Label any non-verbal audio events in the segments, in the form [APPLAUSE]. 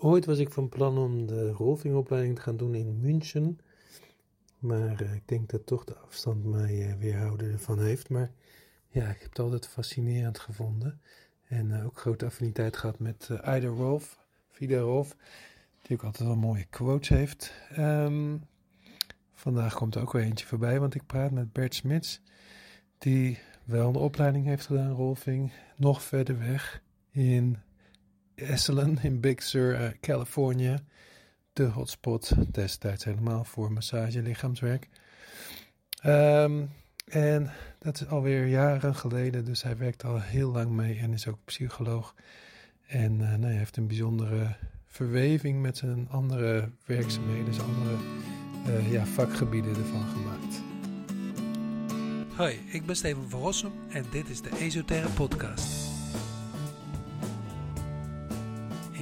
ooit was ik van plan om de rolvingopleiding te gaan doen in München. Maar ik denk dat toch de afstand mij weerhouden ervan heeft. Maar ja, ik heb het altijd fascinerend gevonden. En ook grote affiniteit gehad met Ida Rolf, Vida Rolf. Die ook altijd wel mooie quotes heeft. Um, vandaag komt er ook weer eentje voorbij, want ik praat met Bert Smits. Die wel een opleiding heeft gedaan, Rolfing. Nog verder weg in Esselen, in Big Sur, uh, Californië. De hotspot destijds helemaal voor massage lichaamswerk. Um, en dat is alweer jaren geleden, dus hij werkt al heel lang mee en is ook psycholoog. En uh, nou, hij heeft een bijzondere verweving met zijn andere werkzaamheden, zijn andere uh, ja, vakgebieden ervan gemaakt. Hoi, ik ben Steven van Rossum en dit is de Esoterre Podcast.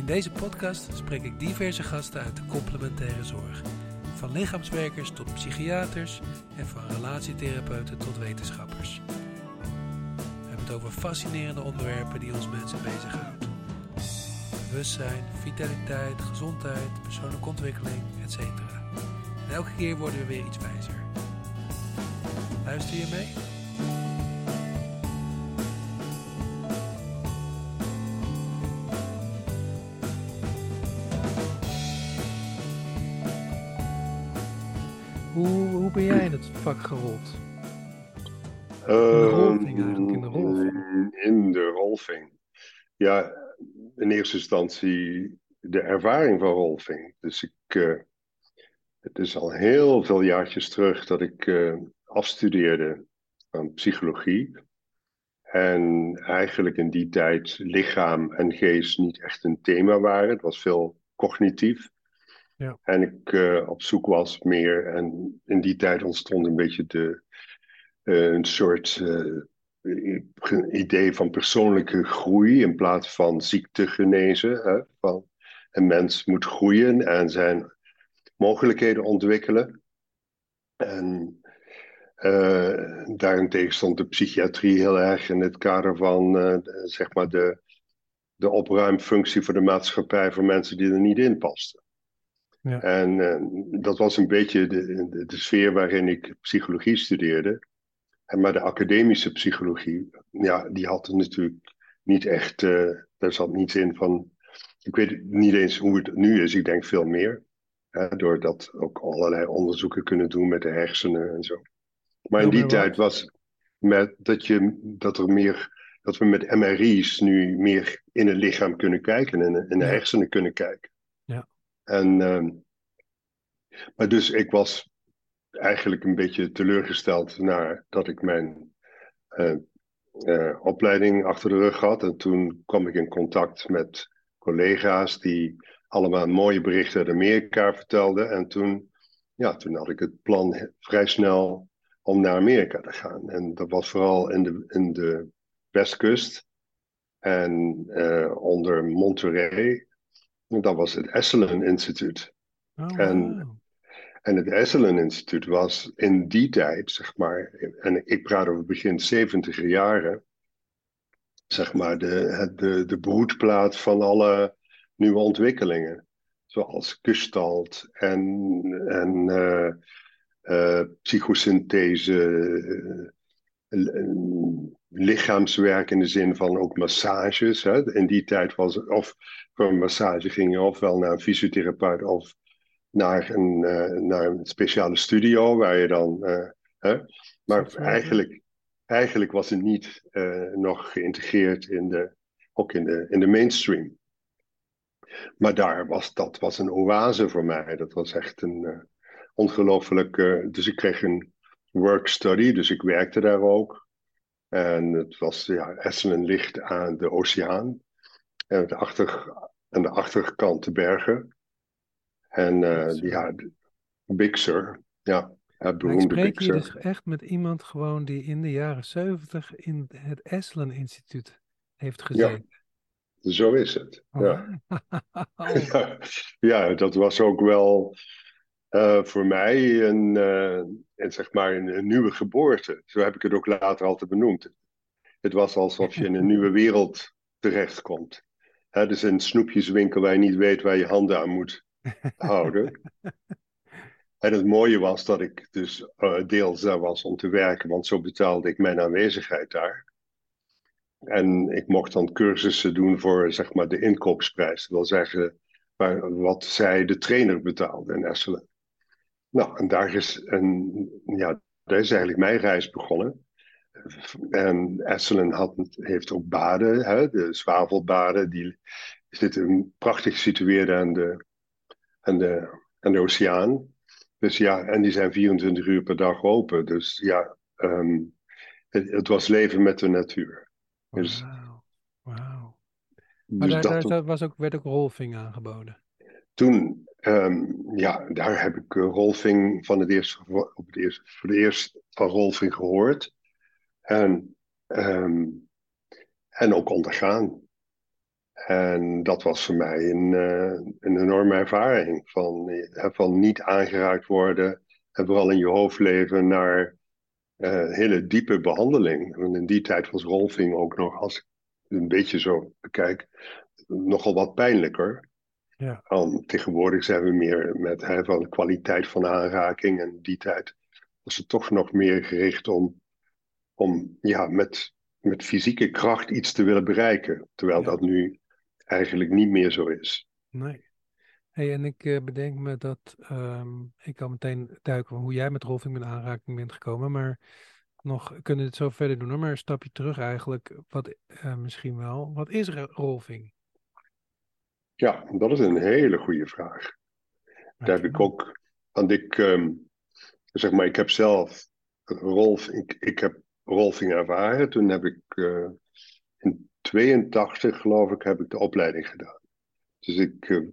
Deze podcast spreek ik diverse gasten uit de complementaire zorg. Van lichaamswerkers tot psychiaters en van relatietherapeuten tot wetenschappers. We hebben het over fascinerende onderwerpen die ons mensen bezighouden bewustzijn, vitaliteit, gezondheid, persoonlijke ontwikkeling, etc. En elke keer worden we weer iets wijzer. Luister je mee? Ben jij in het vak gerold? In de rolving eigenlijk, in de rolving. Ehm, in de rolving. Ja, in eerste instantie de ervaring van rolving. Dus ik, uh, het is al heel veel jaartjes terug dat ik uh, afstudeerde aan psychologie. En eigenlijk in die tijd lichaam en geest niet echt een thema waren. Het was veel cognitief. Ja. En ik uh, op zoek was meer. En in die tijd ontstond een beetje de, een soort idee van persoonlijke groei in plaats van ziekte genezen. Hè? Van, een mens moet groeien en zijn mogelijkheden ontwikkelen. En uh, daarentegen stond de psychiatrie heel erg in het kader van uh, zeg maar de, de opruimfunctie voor de maatschappij voor mensen die er niet in pasten. Ja. En uh, dat was een beetje de, de, de, sfeer waarin ik psychologie studeerde. En maar de academische psychologie, ja, die had natuurlijk niet echt, uh, daar zat niets in van, ik weet niet eens hoe het nu is, ik denk veel meer. Hè, doordat ook allerlei onderzoeken kunnen doen met de hersenen en zo. Maar in die tijd was met dat, je, dat er meer, dat we met MRI's nu meer in het lichaam kunnen kijken en in de hersenen kunnen kijken. En, uh, maar dus ik was eigenlijk een beetje teleurgesteld nadat ik mijn uh, uh, opleiding achter de rug had. En toen kwam ik in contact met collega's die allemaal mooie berichten uit Amerika vertelden. En toen, ja, toen had ik het plan vrij snel om naar Amerika te gaan. En dat was vooral in de, in de westkust en uh, onder Monterey. Dat was het Esalen Instituut. Oh, en en het Esselen Instituut was in die tijd, zeg maar, en ik praat over begin 70 jaren, zeg maar, de, de, de broedplaats van alle nieuwe ontwikkelingen. Zoals Gestalt en, en uh, uh, psychosynthese, uh, lichaamswerk in de zin van ook massages. Hè. In die tijd was of voor een massage ging je ofwel naar een fysiotherapeut of naar een, uh, naar een speciale studio waar je dan. Uh, hè? Maar eigenlijk, eigenlijk was het niet uh, nog geïntegreerd in de, ook in de, in de mainstream. Maar daar was dat was een oase voor mij. Dat was echt een ongelooflijk. dus ik kreeg een work study, dus ik werkte daar ook. En het was, ja, Esselen ligt aan de oceaan. En de achter, aan de achterkant de bergen. En uh, ja, Big Sur, ja, het beroemde Ik spreek dus echt met iemand gewoon die in de jaren zeventig in het Esalen Instituut heeft gezeten. Ja, zo is het. Oh. Ja. [LAUGHS] ja. ja, dat was ook wel uh, voor mij een, uh, een, zeg maar een, een, nieuwe geboorte. Zo heb ik het ook later altijd benoemd. Het was alsof je in een nieuwe wereld terechtkomt. Hè, dus een snoepjeswinkel waar je niet weet waar je handen aan moet houden. [LAUGHS] En het mooie was dat ik dus uh, deels daar was om te werken, want zo betaalde ik mijn aanwezigheid daar. En ik mocht dan cursussen doen voor zeg maar de inkoopsprijs. Dat wil zeggen waar, wat zij de trainer betaalde in Esselen. Nou, en daar is, een, ja, daar is eigenlijk mijn reis begonnen. En Esselen had, heeft ook baden, hè, de zwavelbaden. Die zitten prachtig gesitueerd aan de, aan, de, aan de oceaan. Dus ja, en die zijn 24 uur per dag open. Dus ja, um, het, het, was leven met de natuur. Dus, Wauw. Wow. Maar dus daar, daar was ook, werd ook rolving aangeboden? Toen, um, ja, daar heb ik uh, rolving van het eerste, op het eerste, voor de eerste van rolving gehoord. En, um, en ook ondergaan. En dat was voor mij een, uh, een enorme ervaring van, eh, van niet aangeraakt worden en vooral in je hoofd leven naar hele diepe behandeling. En in die tijd was rolving ook nog, als ik een beetje zo bekijk, nogal wat pijnlijker. Ja. Tegenwoordig zijn we meer met hè, van kwaliteit van aanraking. En die tijd was het toch nog meer gericht om, om ja, met, met fysieke kracht iets te willen bereiken. Terwijl dat nu eigenlijk niet meer zo is. Nee. Hey, en ik uh, bedenk me dat um, ik kan meteen duiken van hoe jij met rolving in aanraking bent gekomen, maar nog kunnen we het zo verder doen, maar een stapje terug eigenlijk, wat uh, misschien wel, wat is rolving? Ja, dat is een hele goede vraag. Daar heb ik ook, want ik, um, zeg maar, ik heb zelf rolf, ik, ik heb rolving ervaren. Toen heb ik uh, in 82, geloof ik, heb ik de opleiding gedaan. Dus ik, uh,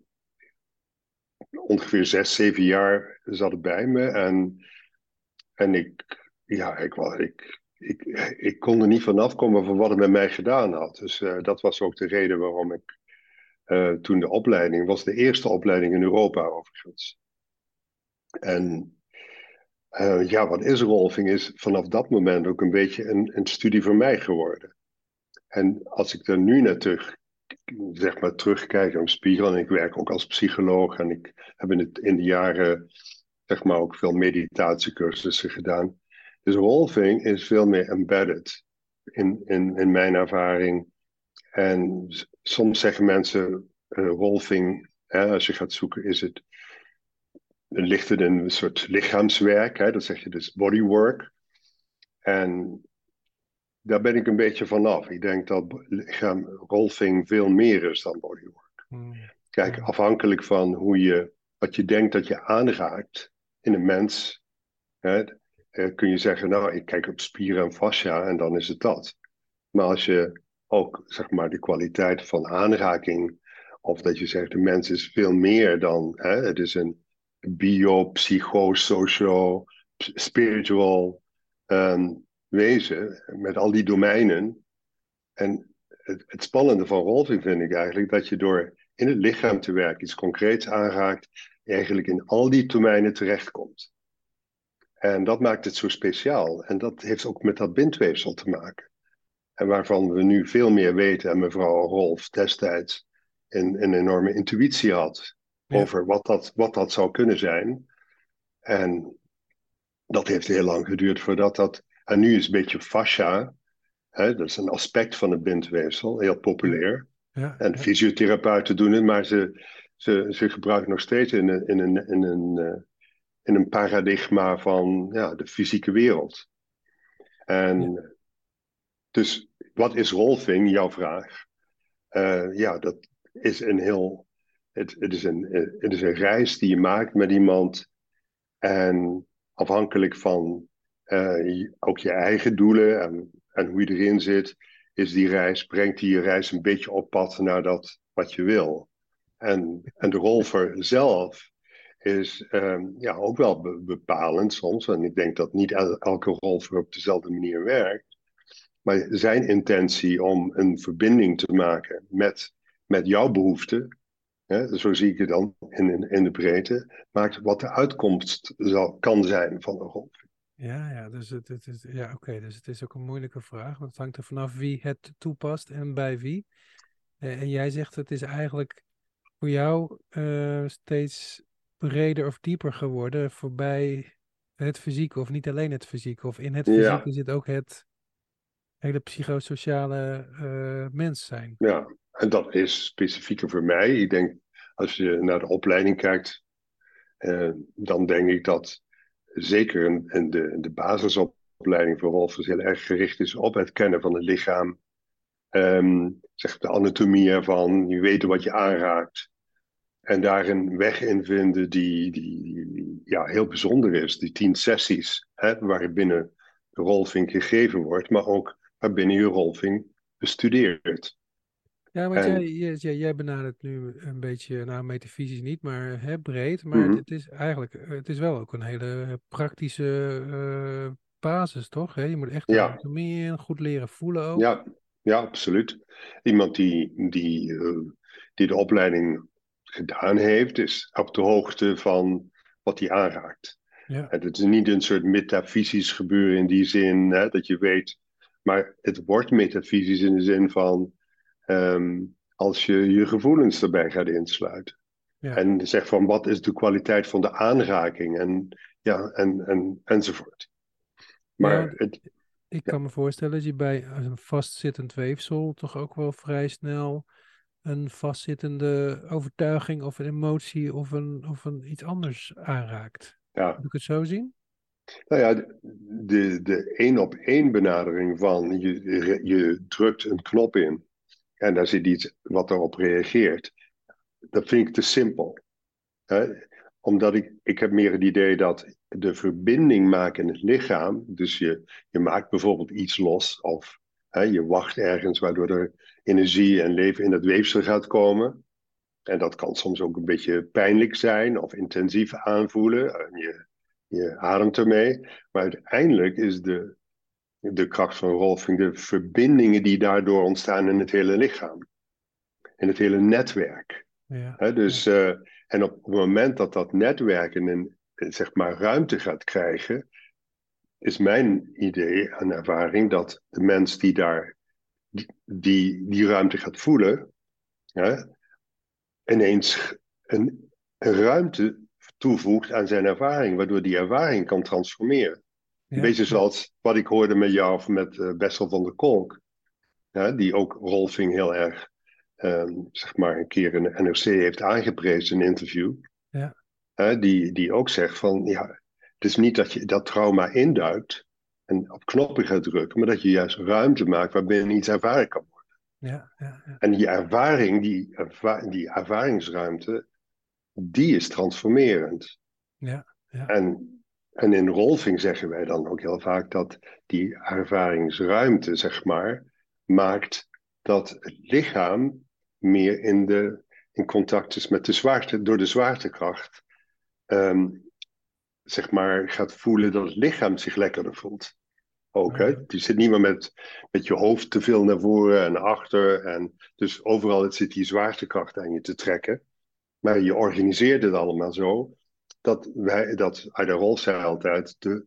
ongeveer zes, zeven jaar zat het bij me. En, en ik, ja, ik, ik, ik, ik kon er niet vanaf komen van wat het met mij gedaan had. Dus uh, dat was ook de reden waarom ik uh, toen de opleiding, was de eerste opleiding in Europa overigens. En uh, ja, wat is rolving is vanaf dat moment ook een beetje een, een studie voor mij geworden. En als ik er nu naar terug, zeg maar, terugkijk in spiegel, en ik werk ook als psycholoog en ik heb in, het, in de jaren zeg maar ook veel meditatiecursussen gedaan. Dus rolving is veel meer embedded in, in, in mijn ervaring. En soms zeggen mensen uh, hè, als je gaat zoeken, is het, ligt het in een soort lichaamswerk, hè, dat zeg je dus bodywork. En daar ben ik een beetje vanaf. Ik denk dat lichaam, rolving veel meer is dan bodywork. Hmm. Kijk, afhankelijk van hoe je, wat je denkt dat je aanraakt in een mens, hè, eh, kun je zeggen, nou, ik kijk op spieren en fascia en dan is het dat. Maar als je ook, zeg maar, de kwaliteit van aanraking, of dat je zegt, de mens is veel meer dan, hè, het is een bio, psycho, socio, spiritual um, wezen met al die domeinen. En het, het spannende van rolving vind ik eigenlijk dat je door in het lichaam te werken, iets concreets aanraakt, eigenlijk in al die domeinen terechtkomt. En dat maakt het zo speciaal. En dat heeft ook met dat bindweefsel te maken. En waarvan we nu veel meer weten. En mevrouw Rolf destijds een, een enorme intuïtie had over wat dat, wat dat zou kunnen zijn. En dat heeft heel lang geduurd voordat dat en nu is een beetje fascia, hè, dat is een aspect van het bindweefsel, heel populair. Ja, en fysiotherapeuten doen het, maar ze, ze, ze gebruiken nog steeds in een, in een, in een, uh, in een paradigma van ja, de fysieke wereld. En dus wat is rolving, jouw vraag? Uh, ja, dat is een heel. Het, het, is een, het is een reis die je maakt met iemand. En afhankelijk van uh, ook je eigen doelen en, en hoe je erin zit, is die reis, brengt die reis een beetje op pad naar dat wat je wil. En, en de rol voor zelf is um, ja, ook wel be bepalend soms. En ik denk dat niet el elke rolver op dezelfde manier werkt. Maar zijn intentie om een verbinding te maken met, met jouw behoeften, hè, zo zie ik het dan in, in, in de breedte, maakt wat de uitkomst zal, kan zijn van een rolver. Ja, ja, dus het, het is, ja, oké, dus het is ook een moeilijke vraag, want het hangt er vanaf wie het toepast en bij wie. Eh, En jij zegt het is eigenlijk voor jou eh, steeds breder of dieper geworden voorbij het fysieke, of niet alleen het fysieke. Of in het Ja. fysieke zit ook het hele psychosociale eh, mens zijn. Ja, en dat is specifieker voor mij. Ik denk, als je naar de opleiding kijkt, eh, dan denk ik dat zeker in, de, de basisopleiding voor Wolfers heel erg gericht is op het kennen van het lichaam. Ehm, zeg de anatomie ervan, je weten wat je aanraakt. En daar een weg in vinden die, die, ja, heel bijzonder is. Die tien sessies, hè, waarbinnen de gegeven wordt, maar ook waarbinnen je rolving bestudeert. Ja, want En- jij, jij, jij- jij benadert nu een beetje, nou metafysisch niet, maar hè, breed. Maar Mhm. het is eigenlijk, het is wel ook een hele praktische eh, basis, toch? Hè? Je moet echt Ja. in, goed leren voelen ook. Ja, ja, absoluut. Iemand die, die, eh, die de opleiding gedaan heeft, is op de hoogte van wat hij aanraakt. Ja. En het is niet een soort metafysisch gebeuren in die zin hè, dat je weet, maar het wordt metafysisch in de zin van ehm, als je je gevoelens erbij gaat insluiten. Ja. En zeg van wat is de kwaliteit van de aanraking en, ja, en, en, enzovoort. Maar het, Ik kan me voorstellen dat je bij een vastzittend weefsel toch ook wel vrij snel een vastzittende overtuiging of een emotie of een, of een iets anders aanraakt. ja, Moet ik het zo zien? Nou ja, de- de, één op één benadering van je, je drukt een knop in en daar zit iets wat erop reageert. Dat vind ik te simpel. Omdat ik, ik heb meer het idee dat de verbinding maken in het lichaam, dus je, je maakt bijvoorbeeld iets los of hè, je wacht ergens waardoor er energie en leven in het weefsel gaat komen. En dat kan soms ook een beetje pijnlijk zijn of intensief aanvoelen. En je, je ademt ermee. Maar uiteindelijk is de, de kracht van Rolfing de verbindingen die daardoor ontstaan in het hele lichaam. In het hele netwerk. Ja. Dus, eh, en op het moment dat dat netwerk in een zeg maar, ruimte gaat krijgen, is mijn idee en ervaring dat de mens die daar die, die, die ruimte gaat voelen, ineens een, een ruimte toevoegt aan zijn ervaring, waardoor die ervaring kan transformeren. Ja. Een beetje zoals wat ik hoorde met jou of met eh, Bessel van der Kolk, die ook Rolfing heel erg, ehm, zeg maar, een keer in de NRC heeft aangeprezen in een interview. Ja. Die, die ook zegt van, ja, het is niet dat je dat trauma induikt en op knoppen gaat drukken, maar dat je juist ruimte maakt waarbinnen iets ervaren kan worden. Ja, ja, ja. En die ervaring, die, erva- die ervaringsruimte, die is transformerend. Ja, ja. En, en in Rolfing zeggen wij dan ook heel vaak dat die ervaringsruimte, zeg maar, maakt dat het lichaam meer in, de, in contact is met de zwaarte, door de zwaartekracht, ehm, zeg maar, gaat voelen dat het lichaam zich lekkerder voelt. Ook, hè? Je zit niet meer met, met je hoofd te veel naar voren en naar achter. En dus overal zit die zwaartekracht aan je te trekken. Maar je organiseert het allemaal zo dat wij, dat Ida Rolf zei altijd, de,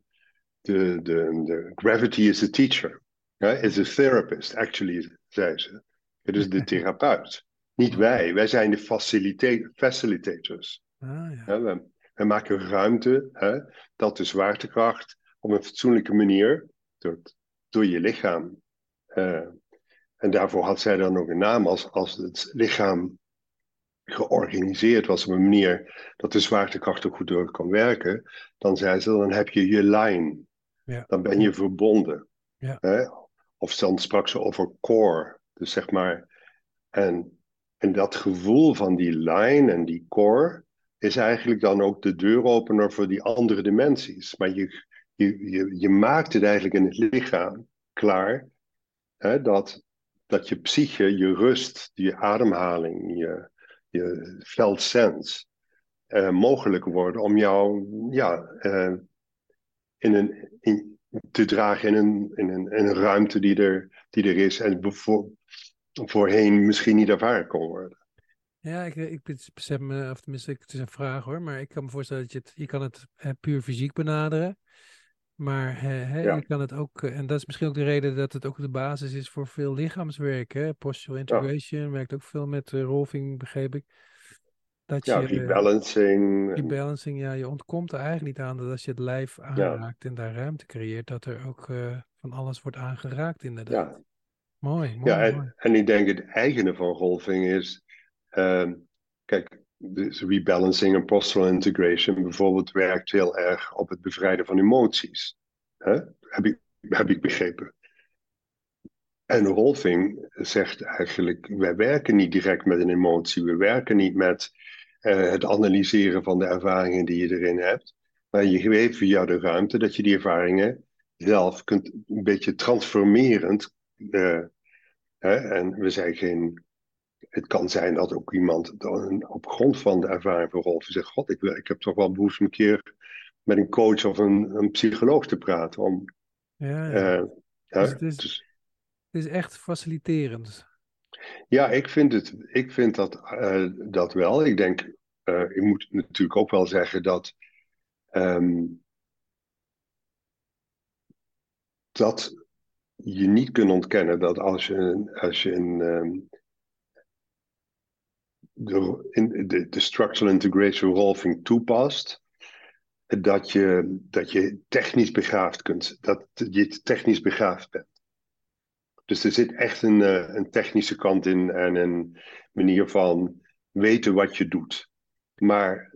de, de, de gravity is a teacher, hè, is a therapist, actually, zei ze. Het is de [LAUGHS] therapeut, niet wij. Wij zijn de facilita- facilitators. Ah, ja. We, we maken ruimte hè, dat de zwaartekracht op een fatsoenlijke manier door, door je lichaam. eh, en daarvoor had zij dan ook een naam als, als het lichaam georganiseerd was op een manier dat de zwaartekracht er goed door kan werken, dan zei ze, dan heb je je line. Ja. Dan ben je verbonden. Ja. Hè? Of dan sprak ze over core. Dus zeg maar, en, en dat gevoel van die line en die core is eigenlijk dan ook de deuropener voor die andere dimensies. Maar je, je, je, je maakt het eigenlijk in het lichaam klaar hè, dat, dat je psyche, je rust, je ademhaling, je, je felt sense eh, mogelijk worden om jou ja, eh, in een, in, te dragen in een, in, een, in een ruimte die er, die er is en voor, voorheen misschien niet ervaren kon worden. Ja, ik, ik besef me, of tenminste, het is een vraag hoor, maar ik kan me voorstellen dat je het, je kan het eh, puur fysiek benaderen. Maar Ja. je kan het ook, eh, en dat is misschien ook de reden dat het ook de basis is voor veel lichaamswerk. Hè? Postural integration werkt ook veel met uh, rolving, begreep ik. Dat Ja, je, rebalancing. rebalancing, ja, je ontkomt er eigenlijk niet aan dat als je het lijf aanraakt en daar ruimte creëert, dat er ook uh, van alles wordt aangeraakt inderdaad. Ja. Mooi, mooi, ja, en, mooi. en ik denk het eigene van rolving is, uh, kijk, dus rebalancing en postural integration bijvoorbeeld werkt heel erg op het bevrijden van emoties. Hè? Heb, ik, heb ik begrepen. En Rolfing zegt eigenlijk, wij werken niet direct met een emotie, we werken niet met uh, het analyseren van de ervaringen die je erin hebt, maar je geeft via de ruimte dat je die ervaringen zelf kunt een beetje transformerend, uh, hè? en we zijn geen het kan zijn dat ook iemand dan op grond van de ervaring van Rolf zegt: God, ik, ik heb toch wel behoefte een keer met een coach of een, een psycholoog te praten. Om, ja, ja. Uh, dus het, is, dus, het is echt faciliterend. Ja, ik vind, het, ik vind dat, uh, dat wel. Ik denk, uh, ik moet natuurlijk ook wel zeggen dat. Um, dat je niet kunt ontkennen dat als je, als je een. Um, de, in, de, de structural integration rolving toepast, dat je, dat je technisch begaafd kunt, dat je technisch begaafd bent. Dus er zit echt een, een technische kant in en een manier van weten wat je doet. Maar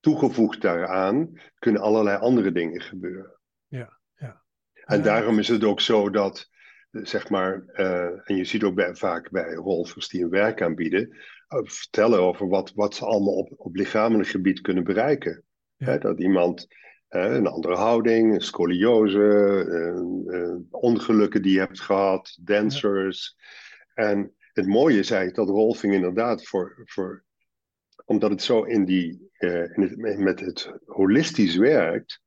toegevoegd daaraan kunnen allerlei andere dingen gebeuren. Ja, ja. En ja. daarom is het ook zo dat, zeg maar, uh, en je ziet ook bij, vaak bij rolvers die een werk aanbieden, vertellen over wat, wat ze allemaal op, op lichamelijk gebied kunnen bereiken. Ja. Dat iemand uh, een andere houding, een scoliose, ongelukken die je hebt gehad, dancers. Ja. En het mooie is eigenlijk dat rolving inderdaad voor, voor omdat het zo in die, uh, in het, met het holistisch werkt,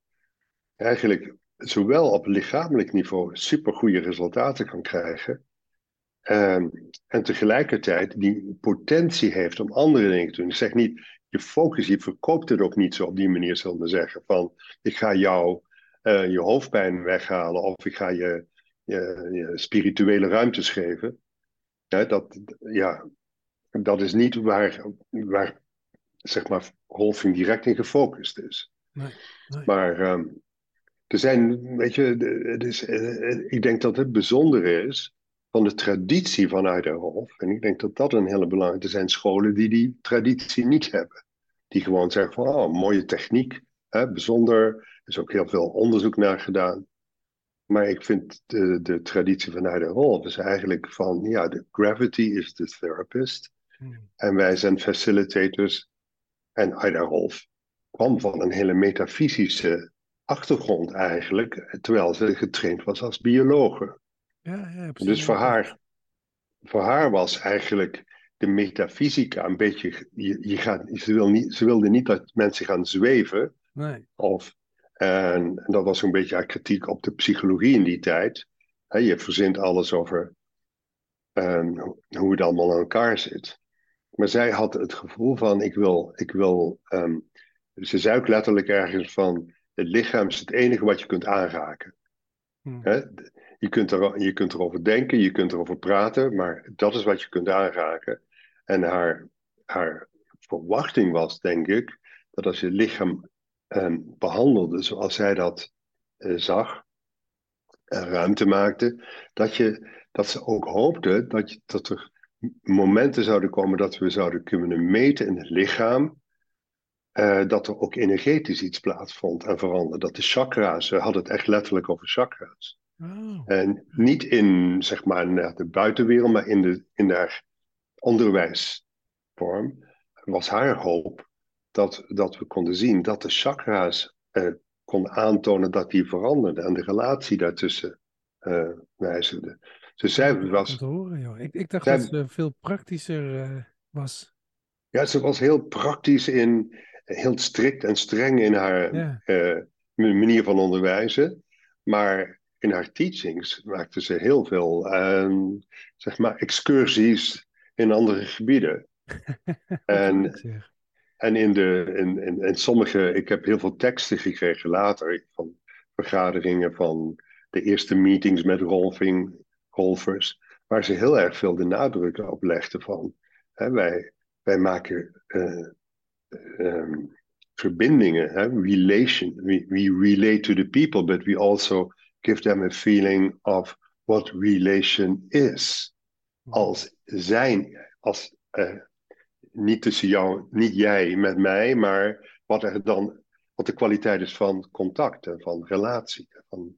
eigenlijk zowel op lichamelijk niveau supergoeie resultaten kan krijgen. Um, en tegelijkertijd die potentie heeft om andere dingen te doen. Ik zeg niet, je focus, je verkoopt het ook niet zo op die manier, zullen we zeggen. Van, ik ga jou uh, je hoofdpijn weghalen of ik ga je, je, je spirituele ruimtes geven. Ja, dat, ja, dat is niet waar, waar zeg maar, Rolfing direct in gefocust is. Nee, nee. Maar um, er zijn, weet je, het is, uh, ik denk dat het bijzondere is van de traditie vanuit de Rolf. En ik denk dat dat een hele belangrijke... Er zijn scholen die die traditie niet hebben. Die gewoon zeggen van, oh, mooie techniek, hè, bijzonder. Er is ook heel veel onderzoek naar gedaan. Maar ik vind de, de traditie vanuit de Rolf is eigenlijk van, ja, de gravity is the therapist. Hmm. En wij zijn facilitators. En Ida Rolf kwam van een hele metafysische achtergrond eigenlijk, terwijl ze getraind was als biologe. Ja, ja, precies. Dus voor haar, voor haar was eigenlijk de metafysica een beetje. Je, je gaat, ze, wil niet, ze wilde niet dat mensen gaan zweven. Nee. Of, en, en dat was een beetje haar kritiek op de psychologie in die tijd. He, je verzint alles over um, hoe het allemaal aan elkaar zit. Maar zij had het gevoel van: ik wil. Ik wil um, ze zei ook letterlijk ergens van: het lichaam is het enige wat je kunt aanraken. Hmm. He, je kunt, er, je kunt erover denken, je kunt erover praten, maar dat is wat je kunt aanraken. En haar, haar verwachting was, denk ik, dat als je lichaam eh, behandelde zoals zij dat eh, zag en ruimte maakte, dat, je, dat ze ook hoopte dat, je, dat er momenten zouden komen dat we zouden kunnen meten in het lichaam. Uh, dat er ook energetisch iets plaatsvond en veranderde. Dat de chakra's, we hadden het echt letterlijk over chakra's. Oh. En niet in zeg maar, de buitenwereld, maar in de, in de onderwijsvorm was haar hoop dat, dat we konden zien dat de chakra's eh, konden aantonen dat die veranderden en de relatie daartussen uh, wijzigde. Dus zij was. te horen, joh. Ik, ik dacht zij- dat ze veel praktischer eh, was. Ja, ze was heel praktisch in, heel strikt en streng in haar Ja. eh, manier van onderwijzen. Maar in haar teachings maakte ze heel veel, ehm, zeg maar, excursies in andere gebieden. [LAUGHS] En-. En in, de, in, in, in sommige, ik heb heel veel teksten gekregen later van vergaderingen van de eerste meetings met Rolfing, golfers, waar ze heel erg veel de nadruk op legden van hè, wij, wij maken uh, um, verbindingen, hè, relation, we, we relate to the people, but we also give them a feeling of what relation is. Als zijn, als uh, niet tussen jou, niet jij met mij, maar wat er dan, wat de kwaliteit is van contact en van relatie. Van,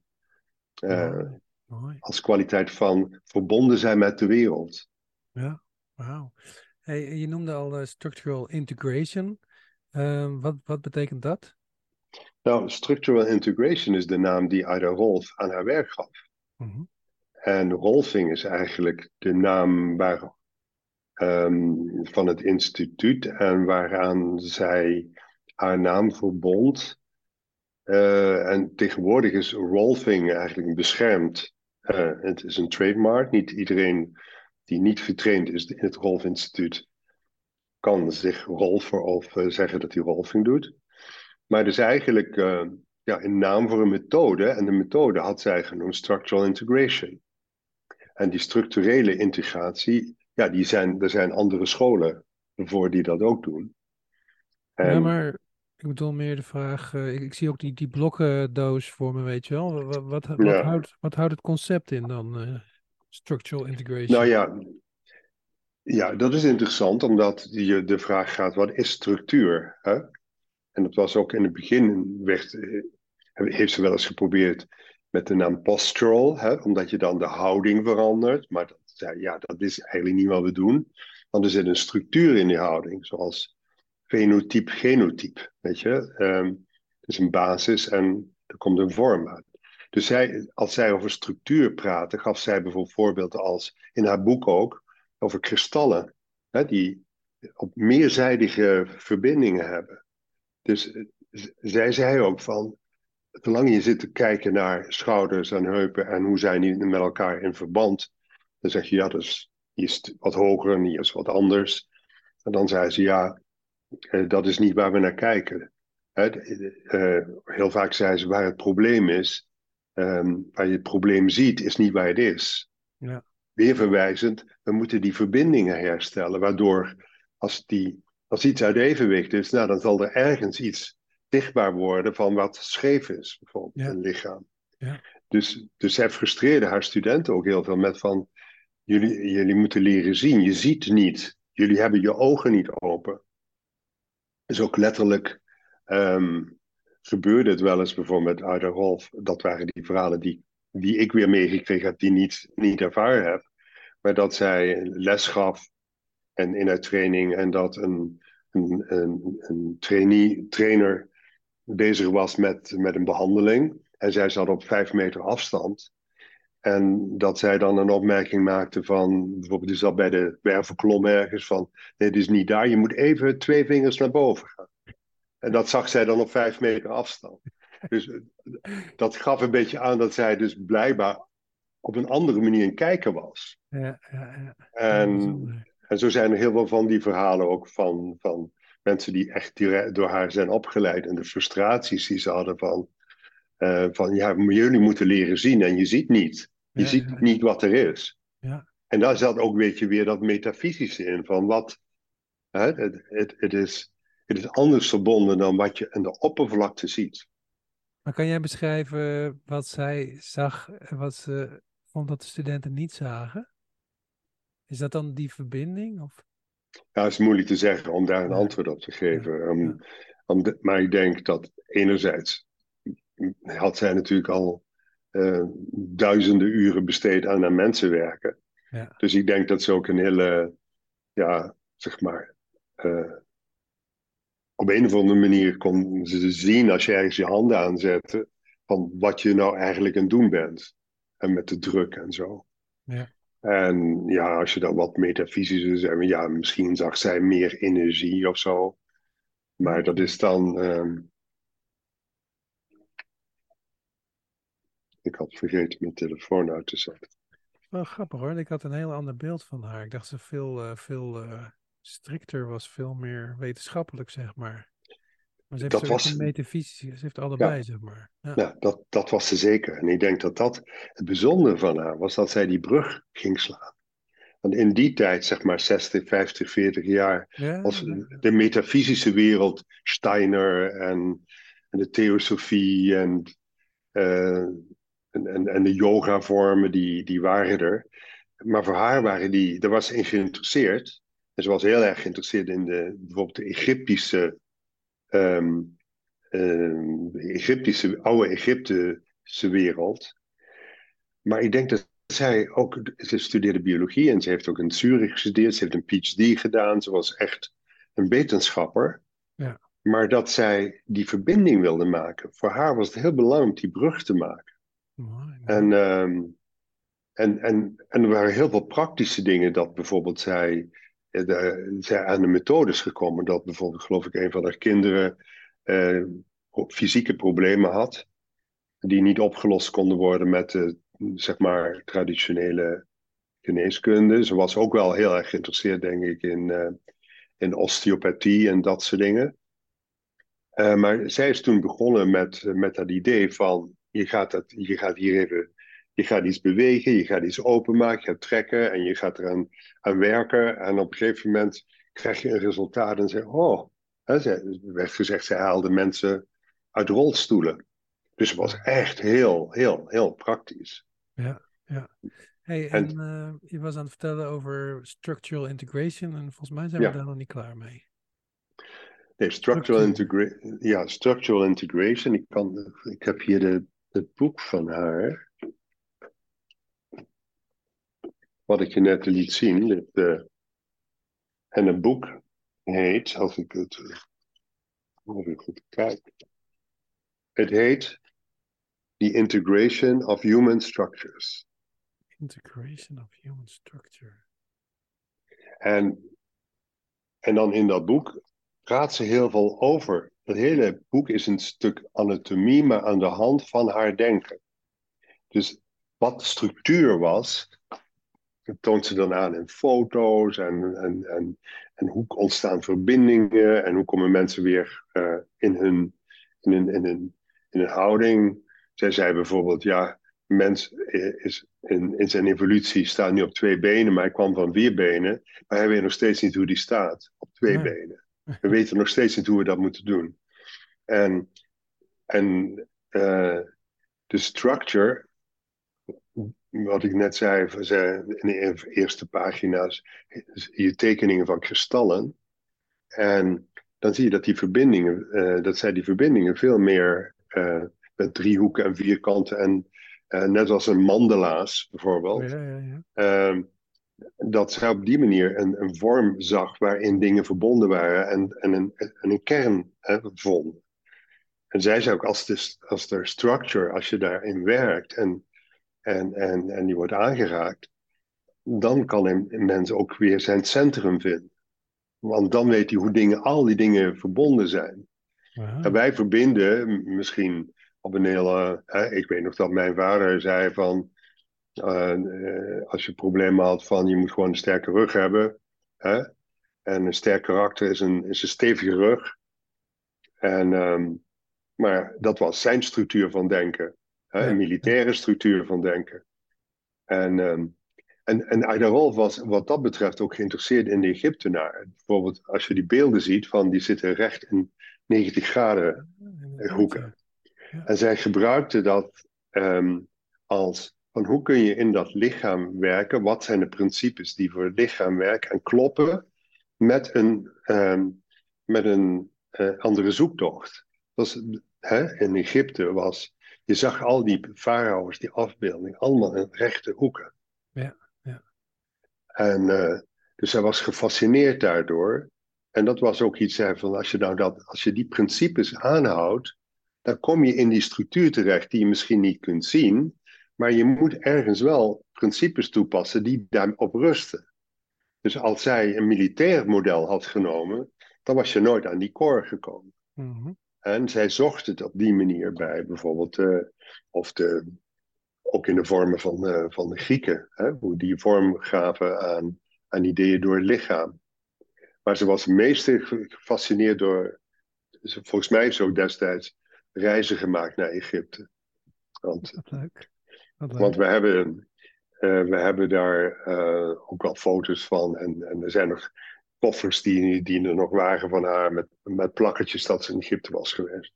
uh, Mooi. Als kwaliteit van verbonden zijn met de wereld. Ja, wauw. Hey, je noemde al uh, structural integration. Uh, wat, wat betekent dat? Nou, structural integration is de naam die Ida Rolf aan haar werk gaf. Mm -hmm. En Rolfing is eigenlijk de naam waar, um, van het instituut en waaraan zij haar naam verbond. Uh, en tegenwoordig is Rolfing eigenlijk beschermd. Uh, het is een trademark. Niet iedereen die niet getraind is in het Rolf Instituut kan zich Rolfer of uh, zeggen dat hij Rolfing doet. Maar is eigenlijk ja, een naam voor een methode. En de methode had zij genoemd Structural Integration. En die structurele integratie, ja, die zijn, er zijn andere scholen voor die dat ook doen. En... Ja, maar ik bedoel meer de vraag, uh, ik, ik, zie ook die, die blokkendoos voor me, weet je wel. Wat, wat, wat, ja. houdt, wat houdt het concept in dan, uh, structural integration? Nou ja, ja, dat is interessant, omdat je de vraag gaat, wat is structuur? Hè? En dat was ook in het begin, werd, eh, heeft ze wel eens geprobeerd met de naam postural, hè, omdat je dan de houding verandert. Maar dat, ja, dat is eigenlijk niet wat we doen. Want er zit een structuur in die houding, zoals fenotype, genotype. Weet je, um, het is een basis en er komt een vorm uit. Dus zij, als zij over structuur praatte, gaf zij bijvoorbeeld voorbeelden als in haar boek ook over kristallen, hè, die op meerzijdige verbindingen hebben. Dus eh, zij zei ook van, zolang je zit te kijken naar schouders en heupen en hoe zijn die met elkaar in verband, dan zeg je ja, dat is, hier is wat hoger en hier is wat anders. En dan zei ze ja, eh, dat is niet waar we naar kijken. Eh, heel vaak zei ze waar het probleem is, ehm, waar je het probleem ziet, is niet waar het is. Ja. Weer verwijzend, we moeten die verbindingen herstellen, waardoor als, die, als iets uit evenwicht is, nou, dan zal er ergens iets zichtbaar worden van wat scheef is, bijvoorbeeld in het lichaam. Ja. Dus, dus zij frustreerde haar studenten ook heel veel met van, jullie, jullie moeten leren zien, je ziet niet, jullie hebben je ogen niet open. Dus ook letterlijk um, gebeurde het wel eens bijvoorbeeld met Ida Rolf, dat waren die verhalen die, die ik weer meegekregen heb, die niet, niet ervaren heb, maar dat zij les gaf en in haar training en dat een, een, een, een trainee, trainer bezig was met, met een behandeling. En zij zat op vijf meter afstand. En dat zij dan een opmerking maakte van, bijvoorbeeld die zat bij de wervelklom ergens van, nee, het is niet daar, je moet even twee vingers naar boven gaan. En dat zag zij dan op vijf meter afstand. Dus dat gaf een beetje aan dat zij dus blijkbaar op een andere manier een kijker was. Ja, ja, ja. En, en zo zijn er heel veel van die verhalen ook van, van mensen die echt door haar zijn opgeleid en de frustraties die ze hadden van, uh, van ja, jullie moeten leren zien en je ziet niet. Je ziet niet wat er is. Ja. En daar zat ook weet je, weer dat metafysische in van wat, hè, het, het, het, is, het is anders verbonden dan wat je aan de oppervlakte ziet. Maar kan jij beschrijven wat zij zag en wat ze vond dat de studenten niet zagen? Is dat dan die verbinding? Of? Ja, het is moeilijk te zeggen om daar een antwoord op te geven. Um, om de, maar ik denk dat enerzijds had zij natuurlijk al uh, duizenden uren besteed aan aan mensen werken. Ja. Dus ik denk dat ze ook een hele, ja, zeg maar, uh, op een of andere manier kon ze zien als je ergens je handen aanzette, van wat je nou eigenlijk aan het doen bent. En met de druk en zo. Ja. En ja, als je dan wat metafysischer zegt, ja, misschien zag zij meer energie of zo. Maar dat is dan. Um... Ik had vergeten mijn telefoon uit te zetten. Wel grappig hoor, ik had een heel ander beeld van haar. Ik dacht ze veel, uh, veel uh, strikter was, veel meer wetenschappelijk, zeg maar. Maar ze heeft Dat was- metafysisch, ze heeft allebei, zeg maar. Ja. Nou, dat, dat was ze zeker. En ik denk dat dat het bijzondere van haar was dat zij die brug ging slaan. Want in die tijd, zeg maar 60, 50, 40 jaar, Ja, was ja. de metafysische wereld, Steiner en, en de theosofie en, eh, en, en, en de yoga-vormen, die, die waren er. Maar voor haar waren die, daar was ze in geïnteresseerd. En ze was heel erg geïnteresseerd in de, bijvoorbeeld de Egyptische, ehm, ehm, de Egyptische, oude Egyptische wereld. Maar ik denk dat zij ook, ze studeerde biologie en ze heeft ook in Zurich gestudeerd. Ze heeft een PhD gedaan. Ze was echt een wetenschapper. Ja. Maar dat zij die verbinding wilde maken. Voor haar was het heel belangrijk die brug te maken. Mooi. En, ehm, en, en, en er waren heel veel praktische dingen dat bijvoorbeeld zij, de, zij aan de methodes gekomen. Dat bijvoorbeeld, geloof ik, een van haar kinderen eh, fysieke problemen had. Die niet opgelost konden worden met de, zeg maar, traditionele geneeskunde. Ze was ook wel heel erg geïnteresseerd, denk ik, in, eh, in osteopathie en dat soort dingen. Eh, maar zij is toen begonnen met, met dat idee van, je gaat, dat, je gaat hier even, je gaat iets bewegen, je gaat iets openmaken, je gaat trekken en je gaat eraan aan werken. En op een gegeven moment krijg je een resultaat en zeg oh, hè, ze, er werd gezegd, zij haalde mensen uit rolstoelen. Dus het was echt heel, heel, heel praktisch. Hey, en- en eh, je was aan het vertellen over structural integration en volgens mij zijn Ja. we daar nog niet klaar mee. Nee, structural, Structural. integra ja, structural integration. Ik, kan, ik heb hier de, het boek van haar. Wat ik je net liet zien. Dit, eh, en het boek heet, als ik het eh, even goed kijk. Het heet The Integration of Human Structures. Integration of human structure. En, en dan in dat boek praat ze heel veel over. Het hele boek is een stuk anatomie, maar aan de hand van haar denken. Dus wat de structuur was, toont ze dan aan in foto's en, en, en, en hoe ontstaan verbindingen en hoe komen mensen weer eh, in, hun, in, hun, in, hun, in hun houding. Zij zei bijvoorbeeld, ja, mens is in, in zijn evolutie staat nu op twee benen, maar hij kwam van vier benen. Maar hij weet nog steeds niet hoe die staat op twee benen. We weten nog steeds niet hoe we dat moeten doen. En, en eh, de structure, wat ik net zei, in de eerste pagina's, je tekeningen van kristallen. En dan zie je dat die verbindingen, eh, dat zij die verbindingen veel meer eh, met driehoeken en vierkanten en eh, net als een mandala's bijvoorbeeld. Ja, ja, ja. Ehm, dat zij op die manier een, een vorm zag waarin dingen verbonden waren en, en, een, en een kern hè, vonden. En zij zei ook, als de, als de structure, als je daarin werkt en, en, en, en die wordt aangeraakt, dan kan een, mens ook weer zijn centrum vinden. Want dan weet hij hoe dingen, al die dingen verbonden zijn. En wij verbinden misschien op een hele. Hè, ik weet nog dat mijn vader zei van. eh, eh, als je problemen had van je moet gewoon een sterke rug hebben. Hè? En een sterk karakter is een, is een stevige rug. En, ehm, maar dat was zijn structuur van denken. Hè? Een militaire structuur van denken. En, ehm, en, en was wat dat betreft ook geïnteresseerd in de Egyptenaren. Bijvoorbeeld als je die beelden ziet van die zitten recht in 90 graden hoeken. en zij gebruikte dat ehm, als van hoe kun je in dat lichaam werken? Wat zijn de principes die voor het lichaam werken en kloppen met een, ehm, met een eh, andere zoektocht? Dat is, hè, in Egypte was, je zag al die farao's, die afbeelding, allemaal in rechte hoeken. Ja, ja. En eh, dus hij was gefascineerd daardoor. En dat was ook iets hè, van als je nou dat, als je die principes aanhoudt, dan kom je in die structuur terecht die je misschien niet kunt zien, maar je moet ergens wel principes toepassen die daarop rusten. Dus als zij een militair model had genomen, dan was je nooit aan die core gekomen. Mhm. En zij zocht het op die manier bij, bijvoorbeeld, eh, of de, ook in de vormen van, eh, van de Grieken, hè, hoe die vorm gaven aan, aan ideeën door het lichaam. Maar ze was het meeste ge- gefascineerd door volgens mij heeft ze ook destijds reizen gemaakt naar Egypte. Want, Wat leuk. Wat leuk. want we, hebben, eh, we hebben daar ook wel foto's van. En, en er zijn nog koffers die, die er nog waren van haar met, met plakketjes dat ze in Egypte was geweest.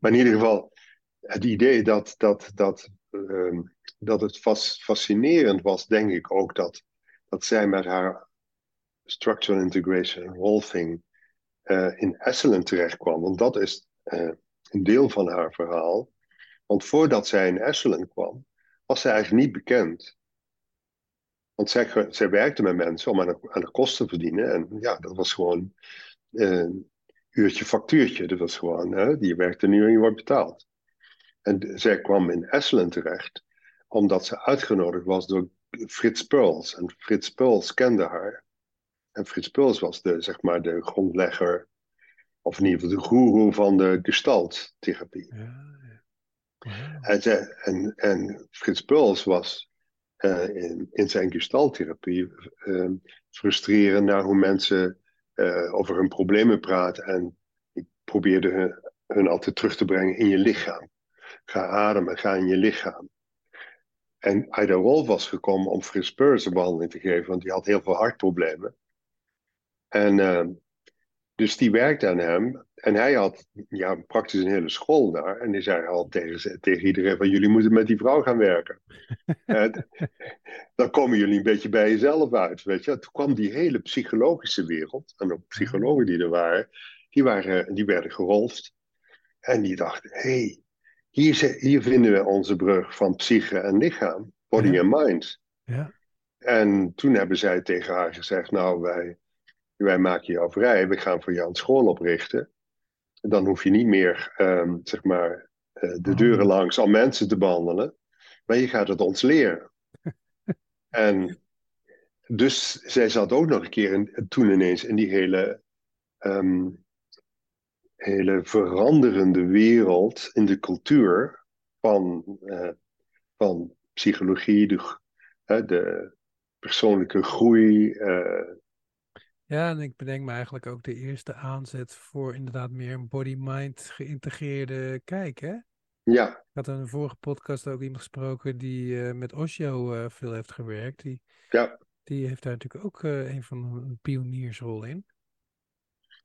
Maar in ieder geval, het idee dat, dat, dat, ehm, dat het fas- fascinerend was, denk ik ook dat, dat zij met haar structural integration en rolfing eh, in Esselen terecht kwam. Want dat is eh, een deel van haar verhaal. Want voordat zij in Esselen kwam, was zij eigenlijk niet bekend. Want zij, werkte met mensen om aan de, aan kosten te verdienen. En ja, dat was gewoon eh, een uurtje factuurtje. Dat was gewoon, hè, die werkte nu en je wordt betaald. En zij kwam in Esselen terecht, omdat ze uitgenodigd was door Frits Perls. En Frits Perls kende haar. En Frits Perls was de, zeg maar, de grondlegger, of in ieder geval de goeroe van de gestalttherapie. Ja. En, en, en Frits Perls was eh, in, in zijn gestalttherapie eh, frustrerend naar hoe mensen eh, over hun problemen praten. En ik probeerde hun, hun altijd terug te brengen in je lichaam. Ga ademen, ga in je lichaam. En Ida Rolf was gekomen om Frits een behandeling te geven, want die had heel veel hartproblemen. En eh, dus die werkte aan hem. En hij had ja, praktisch een hele school daar. En die zei al tegen, tegen iedereen van jullie moeten met die vrouw gaan werken. [LAUGHS] Dan komen jullie een beetje bij jezelf uit. Weet je? Toen kwam die hele psychologische wereld. En ook psychologen die er waren. Die, waren, die werden gerolfd. En die dachten, hé, hey, hier, hier vinden we onze brug van psyche en lichaam. Body Ja. and mind. Ja, En toen hebben zij tegen haar gezegd, nou wij, wij maken jou vrij, we gaan voor jou een school oprichten. Dan hoef je niet meer, ehm, zeg maar, eh, de Oh. deuren langs om mensen te behandelen, maar je gaat het ons leren. [LAUGHS] en dus zij zat ook nog een keer in, toen ineens in die hele, ehm, hele veranderende wereld in de cultuur van, eh, van psychologie, de, de persoonlijke groei. eh, ja, en ik bedenk me eigenlijk ook de eerste aanzet voor inderdaad meer een body-mind geïntegreerde kijk, hè? ja, Ik had in een vorige podcast ook iemand gesproken die eh, met Osho eh, veel heeft gewerkt. Die, ja, die heeft daar natuurlijk ook eh, een van een pioniersrol in.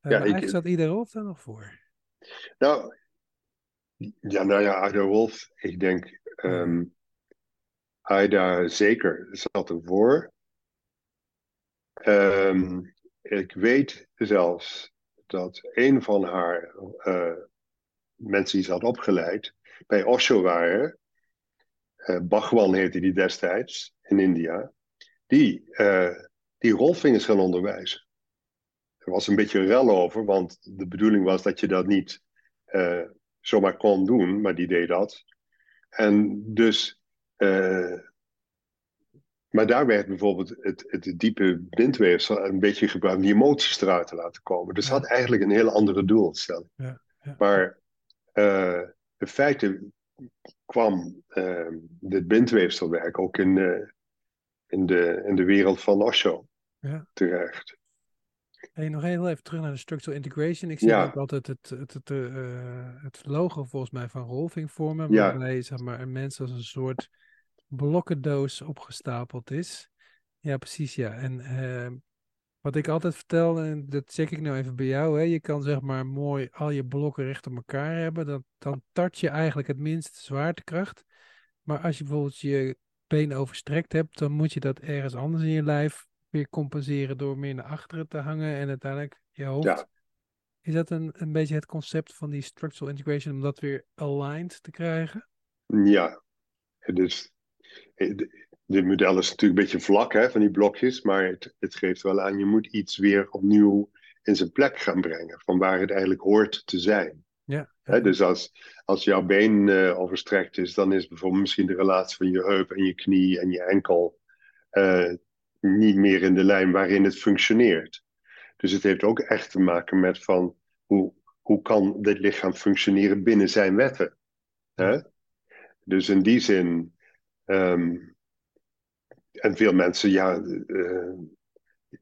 Ja, ik- eigenlijk staat ieder Rolf daar nog voor. nou, ja, nou ja, Ida Wolf, ik denk, ehm Ida zeker zat ervoor. Ehm, ik weet zelfs dat een van haar eh, mensen die ze had opgeleid bij Osho waren, eh Bhagwan heette die destijds in India, die, eh die rolvingers gaan onderwijzen. Er was een beetje rel over, want de bedoeling was dat je dat niet zomaar kon doen, maar die deed dat. En dus, maar daar werd bijvoorbeeld het, het diepe bindweefsel een beetje gebruikt om die emoties eruit te laten komen. Dus Ja. het had eigenlijk een heel andere doelstelling. Ja, ja. Maar eh, in feite kwam eh, dit bindweefselwerk ook in, eh, in, de, in de wereld van Osho Ja. terecht. Hey, nog heel even terug naar de structural integration. Ik zie ook altijd het, het, het, eh, het logo volgens mij van Rolving vormen, waarbij zeg maar, een mens als een soort blokkendoos opgestapeld is. Ja, precies, ja. En eh, wat ik altijd vertel, en dat check ik nou even bij jou, hè, je kan zeg maar mooi al je blokken recht op elkaar hebben, dan, dan tart je eigenlijk het minst zwaartekracht. Maar als je bijvoorbeeld je been overstrekt hebt, dan moet je dat ergens anders in je lijf weer compenseren door meer naar achteren te hangen en uiteindelijk je hoofd. Ja. Is dat een, een beetje het concept van die structural integration om dat weer aligned te krijgen? Ja, dus dit model is natuurlijk een beetje vlak hè, van die blokjes, maar het, het geeft wel aan, je moet iets weer opnieuw in zijn plek gaan brengen, van waar het eigenlijk hoort te zijn. Ja. Hè, dus als, als jouw been eh, overstrekt is, dan is bijvoorbeeld misschien de relatie van je heup en je knie en je enkel eh, niet meer in de lijn waarin het functioneert. Dus het heeft ook echt te maken met van hoe, hoe kan dit lichaam functioneren binnen zijn wetten. Hè? Dus in die zin, ehm, en veel mensen, ja, eh,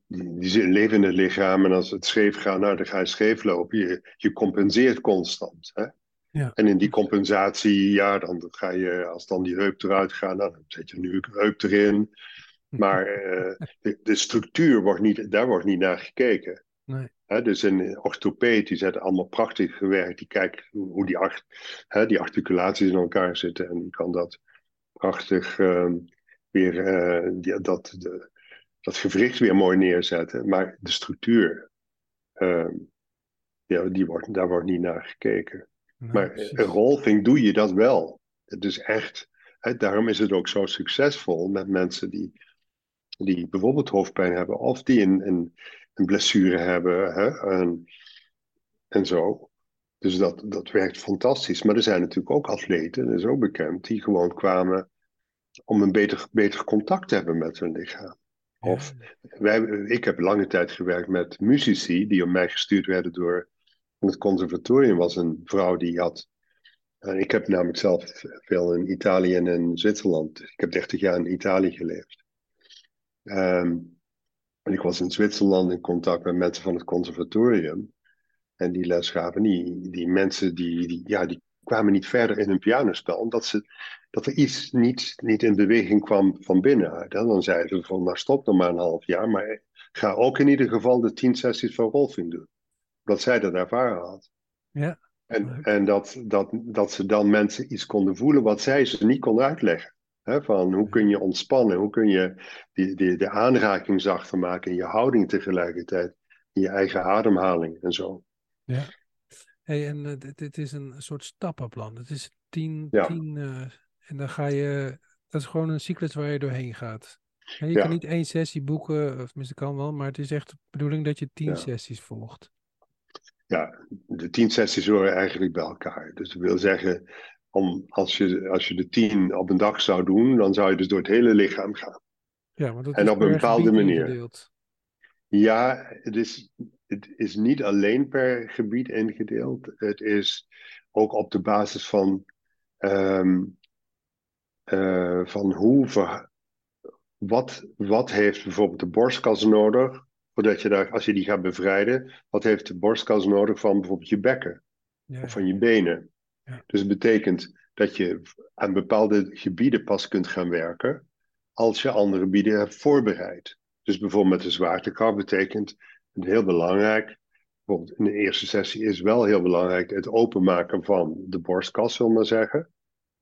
die, die leven in het lichaam en als het scheef gaat, nou dan ga je scheef lopen. Je, je compenseert constant. Hè? Ja. En in die compensatie, ja, dan ga je, als dan die heup eruit gaat, nou, dan zet je nu een heup erin. [LAUGHS] Maar uh, de, de, structuur wordt niet, daar wordt niet naar gekeken. Nee. He, dus een orthopeed die zet allemaal prachtig gewerkt. Die kijkt hoe die, art, he, die articulaties in elkaar zitten. En die kan dat prachtig uh, weer, uh, die, dat, de, dat gewricht weer mooi neerzetten. Maar de structuur, ehm, ja, die wordt, daar wordt niet naar gekeken. Maar precies. in rolving doe je dat wel. Het is echt, hè, daarom is het ook zo succesvol met mensen die, die bijvoorbeeld hoofdpijn hebben of die een, een, een blessure hebben hè, en, en zo. Dus dat, dat werkt fantastisch. Maar er zijn natuurlijk ook atleten, dat is ook bekend, die gewoon kwamen om een beter, beter contact te hebben met hun lichaam. Of wij, ik heb lange tijd gewerkt met muzici die op mij gestuurd werden door het conservatorium. was een vrouw die had. En ik heb namelijk zelf veel in Italië en in Zwitserland. Ik heb 30 jaar in Italië geleefd. Um, en ik was in Zwitserland in contact met mensen van het conservatorium. En die les gaven, die, die mensen die, die, ja, die kwamen niet verder in hun pianospel, omdat ze, dat er iets niet, niet in beweging kwam van binnenuit. Dan zeiden ze van, nou stop nog maar een half jaar, maar ga ook in ieder geval de tien sessies van Rolfing doen. Dat zij dat ervaren had. Ja. En, en dat, dat, dat ze dan mensen iets konden voelen wat zij ze niet konden uitleggen. Van hoe kun je ontspannen, hoe kun je die, die, de aanraking zachter maken in je houding tegelijkertijd, in je eigen ademhaling en zo. Ja. Hey, en uh, dit, dit, is een soort stappenplan. Het is tien, Ja. tien uh, en dan ga je, dat is gewoon een cyclus waar je doorheen gaat. En je Ja. kan niet één sessie boeken, of tenminste kan wel, maar het is echt de bedoeling dat je tien Ja. sessies volgt. Ja, de tien sessies horen eigenlijk bij elkaar. Dus dat wil zeggen, om, als, je, als je de tien op een dag zou doen, dan zou je dus door het hele lichaam gaan. Ja, want dat En is op een bepaalde manier. ingedeeld. Ja, het is, het is niet alleen per gebied ingedeeld. Het is ook op de basis van, ehm, eh, van hoe, ver- wat, wat heeft bijvoorbeeld de borstkas nodig, voordat je daar, als je die gaat bevrijden, wat heeft de borstkas nodig van bijvoorbeeld je bekken Ja, of van je benen. Ja. Dus het betekent dat je aan bepaalde gebieden pas kunt gaan werken als je andere gebieden hebt voorbereid. Dus bijvoorbeeld met de zwaartekracht betekent het heel belangrijk, bijvoorbeeld in de eerste sessie is wel heel belangrijk het openmaken van de borstkas, zullen we maar zeggen,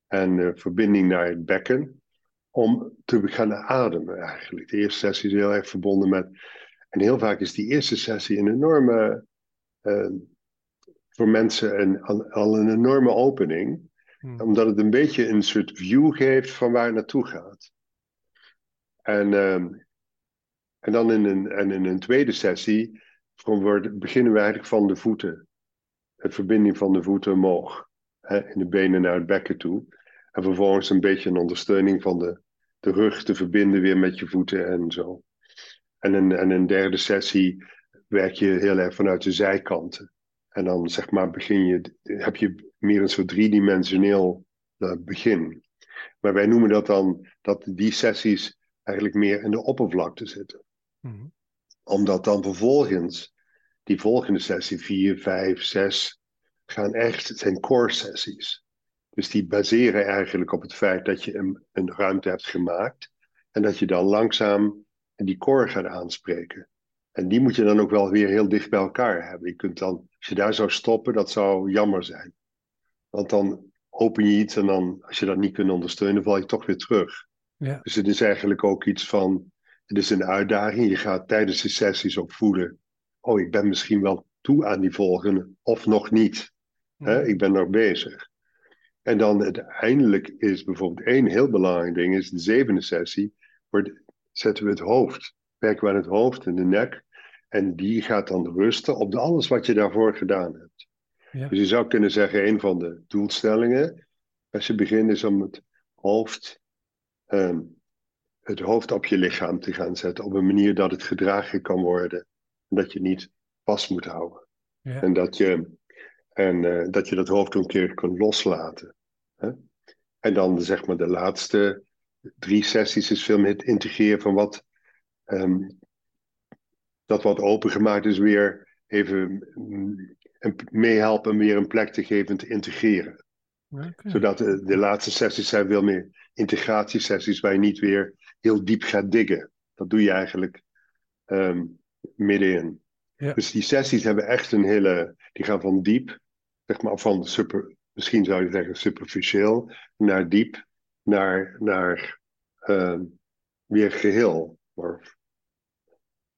en de verbinding naar het bekken, om te gaan ademen eigenlijk. De eerste sessie is heel erg verbonden met, en heel vaak is die eerste sessie een enorme, eh, voor mensen een, al, een enorme opening, Hm. omdat het een beetje een soort view geeft van waar het naartoe gaat. En, ehm, en dan in een, en in een tweede sessie beginnen we eigenlijk van de voeten. De verbinding van de voeten omhoog. Hè, in de benen naar het bekken toe. En vervolgens een beetje een ondersteuning van de, de rug te verbinden weer met je voeten en zo. En in, en een derde sessie werk je heel erg vanuit de zijkanten. En dan zeg maar begin je, heb je meer een soort driedimensioneel eh, begin. Maar wij noemen dat dan dat die sessies eigenlijk meer in de oppervlakte zitten. Hm. Omdat dan vervolgens die volgende sessie, 4, 5, 6, gaan echt, het zijn core sessies. Dus die baseren eigenlijk op het feit dat je een, een ruimte hebt gemaakt en dat je dan langzaam die core gaat aanspreken. En die moet je dan ook wel weer heel dicht bij elkaar hebben. Je kunt dan, als je daar zou stoppen, dat zou jammer zijn. Want dan open je iets en dan, als je dat niet kunt ondersteunen, val je toch weer terug. Ja. Dus het is eigenlijk ook iets van, het is een uitdaging. Je gaat tijdens de sessies ook voelen, oh, ik ben misschien wel toe aan die volgende, of nog niet. Hè? Hm. Ik ben nog bezig. En dan uiteindelijk is bijvoorbeeld één heel belangrijk ding, is de zevende sessie, wordt, zetten we het hoofd. Werken we aan het hoofd en de nek. En die gaat dan rusten op de, alles wat je daarvoor gedaan hebt. Ja. Dus je zou kunnen zeggen, een van de doelstellingen, als je begint, is om het hoofd, ehm, het hoofd op je lichaam te gaan zetten. Op een manier dat het gedragen kan worden. En dat je niet vast moet houden. Ja. En dat je, en, eh, dat je dat hoofd een keer kunt loslaten. Hè? En dan zeg maar de laatste drie sessies is veel meer het integreren van wat, ehm, dat wat opengemaakt is weer even meehelpen om weer een plek te geven en te integreren. Zodat de, de, laatste sessies zijn veel meer integratiesessies waar je niet weer heel diep gaat diggen. Dat doe je eigenlijk um, middenin. Ja. Dus die sessies hebben echt een hele, die gaan van diep, zeg maar van super, misschien zou je zeggen superficieel, naar diep, naar, naar uh, weer geheel.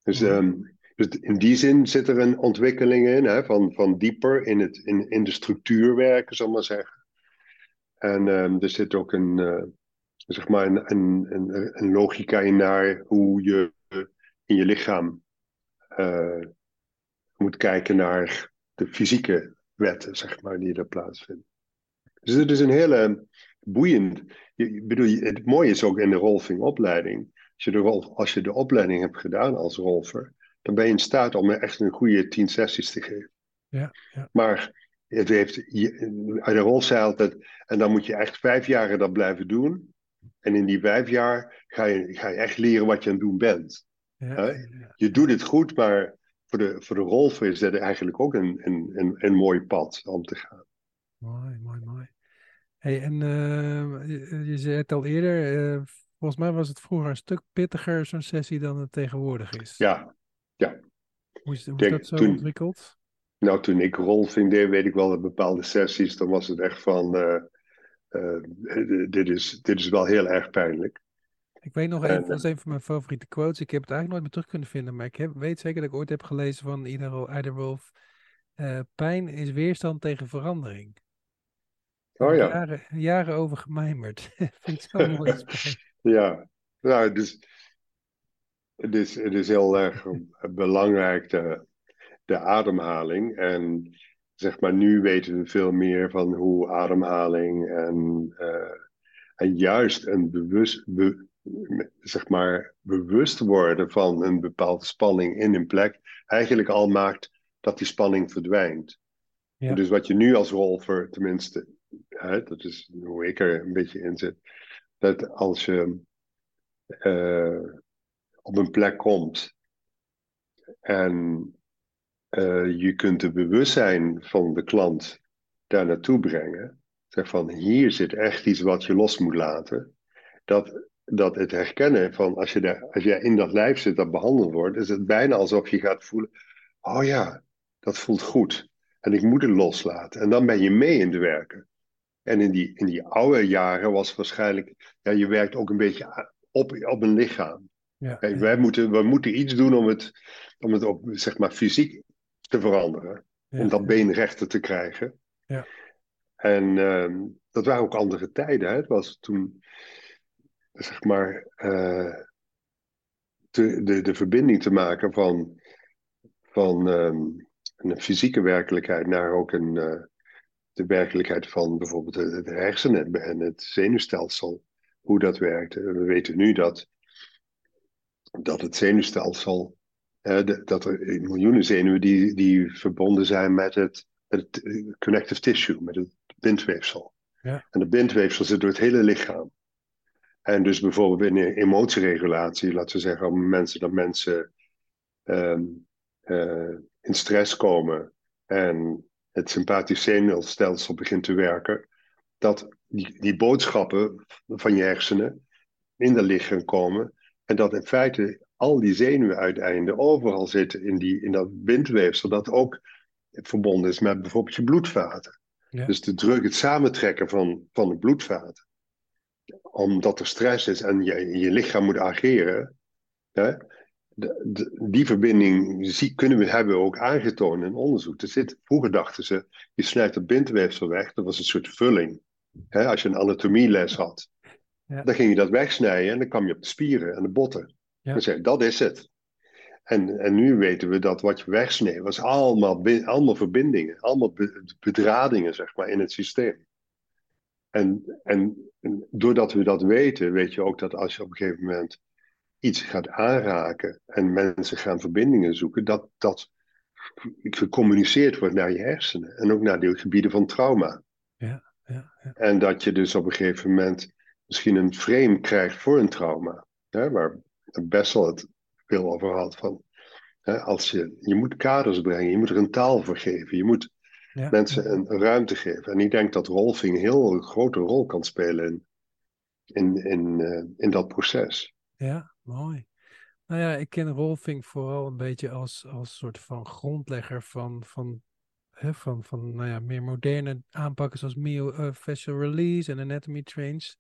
Dus, um, dus in die zin zit er een ontwikkeling in, hè, van, van dieper in, het, in, in de structuur werken, zal ik maar zeggen. En um, er zit ook een, uh, zeg maar een, een, een, een, logica in naar hoe je in je lichaam uh, moet kijken naar de fysieke wetten, zeg maar, die er plaatsvinden. Dus het is een hele boeiend. Ik bedoel, het mooie is ook in de rolfing-opleiding. Als je, de rol, als je de opleiding hebt gedaan als rolfer, dan ben je in staat om echt een goede tien sessies te geven. Ja, ja. Maar het heeft, uit de rol zei altijd, en dan moet je echt vijf jaar dat blijven doen. En in die vijf jaar ga je, ga je echt leren wat je aan het doen bent. Ja, Je doet het goed, maar voor de, voor de is dat eigenlijk ook een, een, een, een mooi pad om te gaan. Mooi, mooi, mooi. Hey, en uh, je, zei het al eerder, uh, volgens mij was het vroeger een stuk pittiger, zo'n sessie, dan het tegenwoordig is. Ja, ja. Hoe is, hoe is dat zo ontwikkeld? Nou, toen ik rolving deed, weet ik wel dat bepaalde sessies, dan was het echt van, uh, dit, is, dit is wel heel erg pijnlijk. Ik weet nog even, dat is een van mijn favoriete quotes. Ik heb het eigenlijk nooit meer terug kunnen vinden, maar ik heb, weet zeker dat ik ooit heb gelezen van Ida Wolf. Uh, pijn is weerstand tegen verandering. Oh ja. Jaren, jaren over gemijmerd. [LAUGHS] Vind ik zo mooi. ja, nou, dus het is, het is heel erg [LAUGHS] belangrijk, de, de ademhaling. En zeg maar, nu weten we veel meer van hoe ademhaling en, uh, en juist een bewust, be, zeg maar, bewust worden van een bepaalde spanning in een plek eigenlijk al maakt dat die spanning verdwijnt. Ja. Dus wat je nu als rolver, tenminste, hè, dat is hoe ik er een beetje in zit, dat als je uh, op een plek komt en uh, je kunt het bewustzijn van de klant daar naartoe brengen, zeg van hier zit echt iets wat je los moet laten, dat, dat het herkennen van als je, daar, als jij in dat lijf zit dat behandeld wordt, is het bijna alsof je gaat voelen, oh ja, dat voelt goed. En ik moet het loslaten. En dan ben je mee in de werken. En in die, in die oude jaren was het waarschijnlijk, ja, je werkt ook een beetje op, op een lichaam. Ja, wij moeten, we moeten iets doen om het, om het op, zeg maar, fysiek te veranderen. om dat been rechter te krijgen. Ja. En uh, dat waren ook andere tijden. Hè? Het was toen, zeg maar, uh, de, de, de verbinding te maken van, van um, een fysieke werkelijkheid naar ook een, uh, de werkelijkheid van bijvoorbeeld de hersenen en het zenuwstelsel. Hoe dat werkte. We weten nu dat dat het zenuwstelsel, dat er miljoenen zenuwen die, die verbonden zijn met het, het connective tissue, met het bindweefsel. Ja. En de bindweefsel zit door het hele lichaam. En dus bijvoorbeeld in emotieregulatie, laten we zeggen, op mensen dat mensen um, uh, in stress komen en het sympathisch zenuwstelsel begint te werken, dat die, die boodschappen van je hersenen in de lichaam komen en dat in feite al die zenuwuiteinden overal zitten in, die, in dat bindweefsel, dat ook verbonden is met bijvoorbeeld je bloedvaten. Dus de druk, het samentrekken van, van de bloedvaten. Omdat er stress is en je, je lichaam moet ageren. Hè, de, die verbinding zie, kunnen we hebben ook aangetoond in onderzoek. Er zit, vroeger dachten ze, je snijdt het bindweefsel weg, dat was een soort vulling. Hè, als je een anatomieles had. Ja. Dan ging je dat wegsnijden en dan kwam je op de spieren en de botten. Ja. Dat is het. En, en nu weten we dat wat je wegsneed was allemaal, allemaal verbindingen, allemaal bedradingen zeg maar, in het systeem. En, en, en, doordat we dat weten, weet je ook dat als je op een gegeven moment iets gaat aanraken en mensen gaan verbindingen zoeken, dat dat gecommuniceerd wordt naar je hersenen en ook naar de gebieden van trauma. Ja, ja, ja. En dat je dus op een gegeven moment misschien een frame krijgt voor een trauma. Hè, waar Bessel het veel over had. Van, Hè, als je, je moet kaders brengen, je moet er een taal voor geven, je moet Ja, mensen een, een ruimte geven. En ik denk dat Rolfing een heel grote rol kan spelen in, in, in, eh, in dat proces. Ja, mooi. Nou ja, ik ken Rolfing vooral een beetje als, als soort van grondlegger van, van, hè, van, van nou ja, meer moderne aanpakken zoals Mio eh, Facial Release en Anatomy Trains.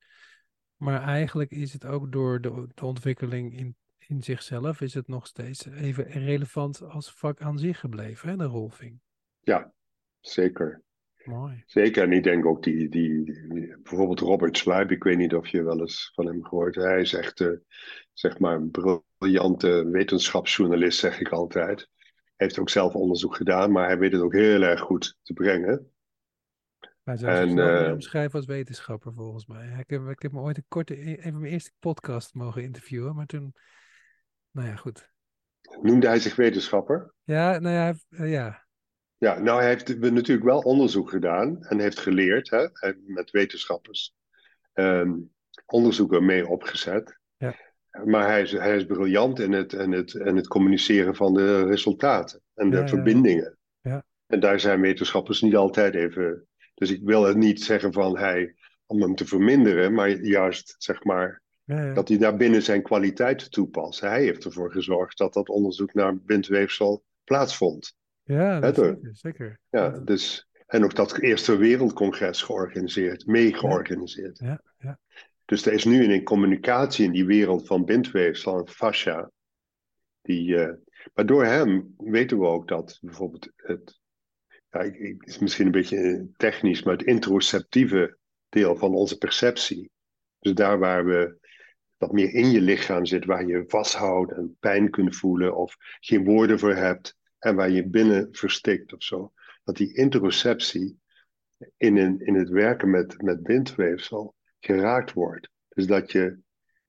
Maar eigenlijk is het ook door de, de ontwikkeling in, in zichzelf, is het nog steeds even relevant als vak aan zich gebleven, hè, de Rolfing. Ja, zeker. Mooi. Zeker, en ik denk ook die, die, die- bijvoorbeeld Robert Sluip, ik weet niet of je wel eens van hem gehoord hebt. Hij is echt, eh, zeg maar, een briljante wetenschapsjournalist, zeg ik altijd. Hij heeft ook zelf onderzoek gedaan, maar hij weet het ook heel erg goed te brengen. Hij zou En, zichzelf eh, omschrijven als wetenschapper, volgens mij. Ik heb, ik heb me ooit een korte, een van mijn eerste podcasts mogen interviewen, maar toen, nou ja, goed. Noemde hij zich wetenschapper? Ja, nou ja, eh, ja, Ja, nou, hij heeft natuurlijk wel onderzoek gedaan en heeft geleerd hè, hij- met wetenschappers. ehm, onderzoeken mee opgezet. Ja. Maar hij is, hij is briljant in het, in, het, in het communiceren van de resultaten en de ja. verbindingen. Ja. En daar zijn wetenschappers niet altijd even. Dus ik wil het niet zeggen van hij om hem te verminderen, maar juist zeg maar ja, ja. dat hij daar binnen zijn kwaliteiten toepast. Hij heeft ervoor gezorgd dat dat onderzoek naar bindweefsel plaatsvond. Ja, dat zeker, zeker. Ja, dus, en ook dat Eerste Wereldcongres georganiseerd, mee georganiseerd. ja, ja, Dus er is nu een communicatie in die wereld van bindweefsel en fascia. Die, eh, maar door hem weten we ook dat bijvoorbeeld het, ja, het is misschien een beetje technisch, maar het interoceptieve deel van onze perceptie. Dus daar waar we wat meer in je lichaam zit, waar je vasthoudt en pijn kunt voelen of geen woorden voor hebt en waar je binnen verstikt of zo. Dat die interoceptie in, een, in het werken met, met bindweefsel geraakt wordt. Dus dat je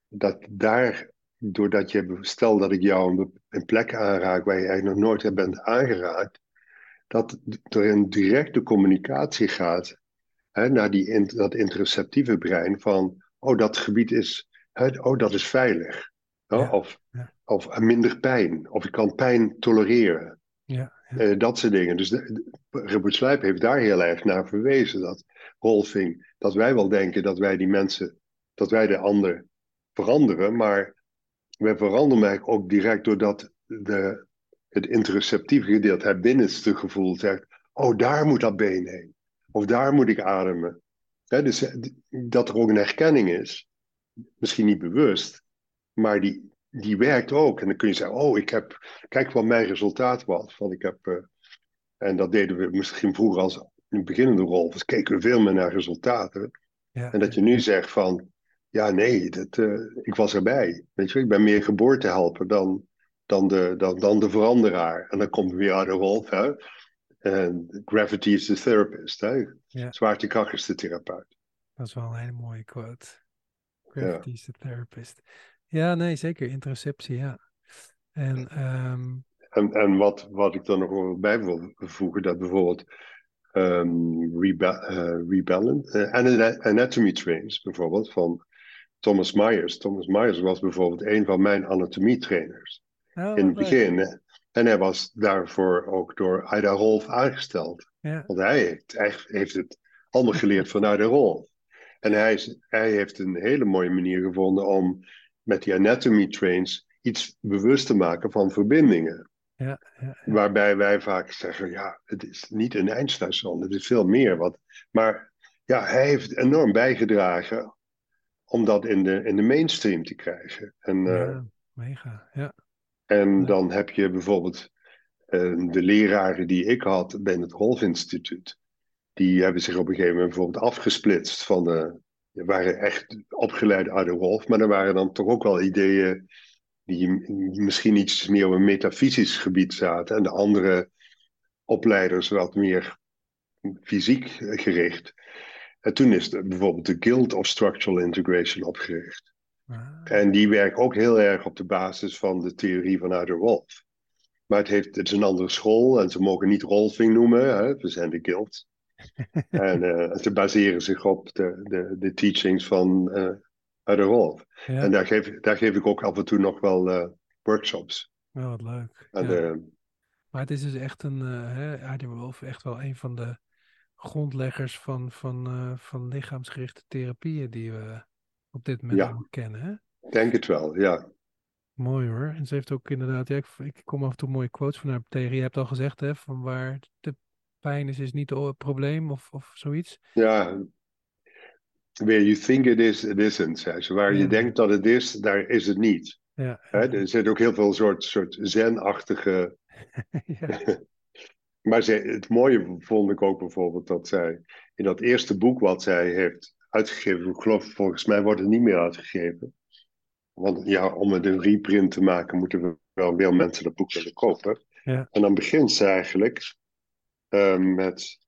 dat daar, doordat je, stel dat ik jou een plek aanraak waar je eigenlijk nog nooit bent aangeraakt, dat er een directe communicatie gaat hè, naar die, dat interoceptieve brein van, oh dat gebied is, hè, oh dat is veilig. Ja, of, ja. of minder pijn, of ik kan pijn tolereren. ja, Eh, dat soort dingen. Dus Robert Slijp heeft daar heel erg naar verwezen. Dat Rolfing, dat wij wel denken dat wij die mensen, dat wij de ander veranderen. Maar wij veranderen eigenlijk ook direct doordat de, het interoceptieve gedeelte, het binnenste gevoel zegt: Oh, daar moet dat been heen. Of daar moet ik ademen. Dus eh, dat er ook een herkenning is, misschien niet bewust, maar die, die werkt ook. En dan kun je zeggen: Oh, ik heb, kijk wat mijn resultaat was. Want ik heb, eh, en dat deden we misschien vroeger als een beginnende rol. Dus keken we veel meer naar resultaten. ja, En dat je nu zegt van, ja nee, dat, eh, ik was erbij. Weet je, ik ben meer geboortehelper dan, dan, de, dan, dan de veranderaar. En dan komt weer uit de rol, hè. En gravity is the therapist, hè. Ja. Zwaartekracht is de therapeut. dat is wel een hele mooie quote. Gravity is the therapist. Ja, nee, zeker, interoceptie, ja. En, ehm, En, en wat, wat ik er nog bij wil voegen, dat bijvoorbeeld ehm reba eh, rebalance, eh, ana- anatomy trains bijvoorbeeld, van Thomas Myers. Thomas Myers was bijvoorbeeld een van mijn anatomietrainers. Oh, in het leuk. begin. En hij was daarvoor ook door Ida Rolf aangesteld. Ja, Want hij heeft, hij heeft het allemaal geleerd van Ida Rolf. En hij, is, hij heeft een hele mooie manier gevonden om met die anatomy trains iets bewust te maken van verbindingen. ja, ja, ja. Waarbij wij vaak zeggen, ja, het is niet een eindstation, het is veel meer. Wat, maar ja, hij heeft enorm bijgedragen om dat in de, in de mainstream te krijgen. En, eh, Ja, mega, ja. En dan heb je bijvoorbeeld eh, de leraren die ik had bij het Rolf Instituut. Die hebben zich op een gegeven moment bijvoorbeeld afgesplitst van de. Die waren echt opgeleid uit de Rolf, maar er waren dan toch ook wel ideeën die misschien iets meer op een metafysisch gebied zaten. En de andere opleiders wat meer fysiek gericht. En toen is er bijvoorbeeld de Guild of Structural Integration opgericht. Ah, En die werkt ook heel erg op de basis van de theorie van Ida Rolf. Maar het, heeft, het is een andere school en ze mogen niet Rolfing noemen, hè? we zijn de guild. [LAUGHS] en eh, ze baseren zich op de, de, de teachings van eh Ida Rolf. ja, En daar geef, daar geef ik ook af en toe nog wel eh, workshops. Oh, wat leuk. Ja. Maar het is dus echt een, eh hè, Arie Wolf, echt wel een van de grondleggers van, van, eh, van lichaamsgerichte therapieën die we op dit moment Ja. kennen. Hè? ik denk het wel, ja. Mooi hoor. En ze heeft ook inderdaad, ja, ik, ik kom af en toe mooie quotes van haar tegen. Je hebt al gezegd, hè, van waar de pijn is, is niet het probleem of, of zoiets. Ja, where you think it is, it isn't, ze. Waar Ja. je denkt dat het is, daar is het niet. Ja, Hè, er zit ook heel veel soort, soort zen-achtige [LAUGHS] [LAUGHS] ja, Maar zij, het mooie vond ik ook bijvoorbeeld dat zij in dat eerste boek wat zij heeft uitgegeven, ik geloof volgens mij wordt het niet meer uitgegeven. Want ja, om het een reprint te maken, moeten we wel veel mensen dat boek willen kopen. Ja. En dan begint ze eigenlijk eh, met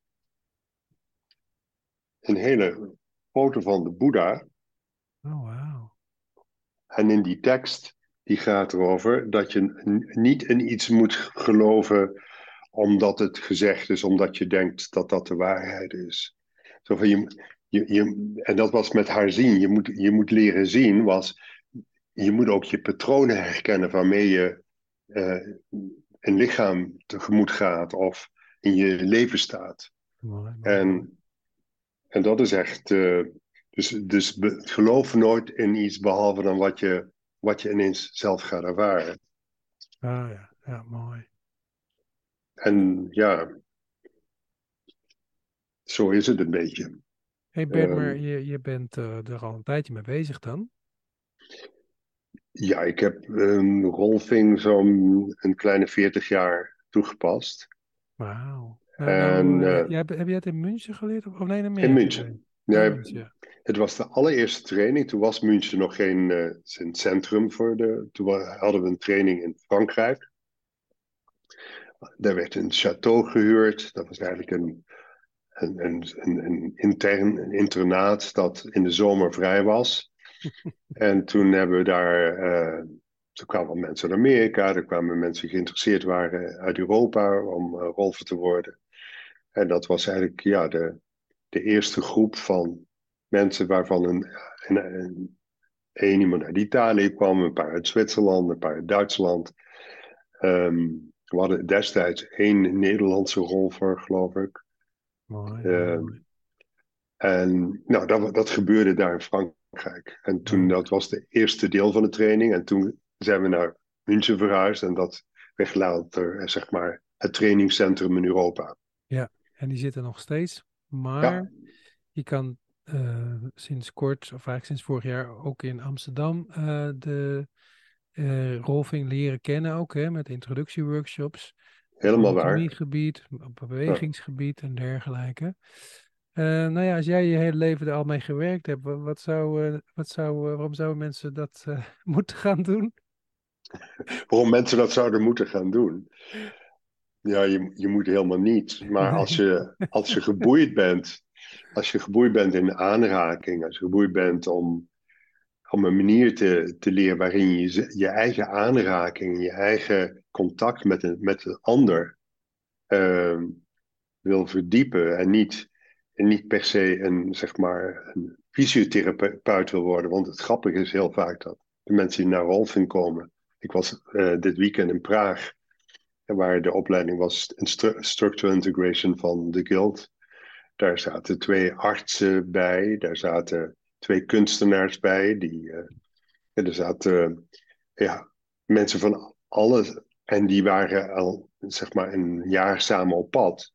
een hele foto van de Boeddha. oh wauw. En in die tekst, die gaat erover dat je niet in iets moet geloven omdat het gezegd is, omdat je denkt dat dat de waarheid is. Zo van je, je, je, en dat was met haar zien. Je moet, je moet leren zien, was je moet ook je patronen herkennen waarmee je eh, een lichaam tegemoet gaat of in je leven staat. Mooi, mooi. En, en dat is echt. eh, dus dus be- geloof nooit in iets behalve dan wat je, wat je ineens zelf gaat ervaren. Ah ja, ja, mooi. En ja, zo is het een beetje. Hey Bert, Ehm. maar je, je bent eh, er al een tijdje mee bezig dan? Ja, ik heb um, Rolfing zo'n een kleine 40 jaar toegepast. Wauw. Nou, En, nou, eh, eh, hebt- heb jij het in München geleerd? Of, nee, in? In München. Nee, ja. het was de allereerste training. Toen was München nog geen eh, een centrum voor de. Toen hadden we een training in Frankrijk. Daar werd een château gehuurd. Dat was eigenlijk een, een, een, een, een intern een internaat dat in de zomer vrij was. [LAUGHS] en toen hebben we daar. toen kwamen mensen uit Amerika, er kwamen mensen die geïnteresseerd waren uit Europa om rolver te worden. En dat was eigenlijk ja, de, de eerste groep van mensen waarvan een, een, een, één iemand uit Italië kwam, een paar uit Zwitserland, een paar uit Duitsland. Ehm, we hadden destijds één Nederlandse rolver, geloof ik. Mooi, Eh, mooi. En nou, dat, dat gebeurde daar in Frankrijk. En toen, Leuk. dat was de eerste deel van de training. En toen zijn we naar München verhuisd. En dat werd later, eh, zeg maar, het trainingscentrum in Europa. En die zitten nog steeds. Maar Ja. je kan eh, sinds kort, of eigenlijk sinds vorig jaar, ook in Amsterdam eh, de eh Rolfing leren kennen ook, hè, met introductieworkshops. Helemaal waar. anatomiegebied, op bewegingsgebied en dergelijke. Eh, nou ja, als jij je hele leven er al mee gewerkt hebt, wa- wat zou, eh, wat zou, eh, waarom zouden mensen dat [LAUGHS] moeten gaan doen? Waarom mensen dat zouden moeten gaan doen? Ja, je, je moet helemaal niet. Maar als je, als je geboeid bent, als je geboeid bent in aanraking, als je geboeid bent om, om een manier te, te leren waarin je je eigen aanraking, je eigen contact met een, met ander ehm, wil verdiepen en niet, en niet per se een, zeg maar, een fysiotherapeut wil worden. Want het grappige is heel vaak dat de mensen die naar Rolfing komen. Ik was eh, dit weekend in Praag, waar de opleiding was in stru- Structural Integration van de Guild. Daar zaten twee artsen bij, daar zaten twee kunstenaars bij, die, en er zaten ja, mensen van alles. En die waren al zeg maar een jaar samen op pad.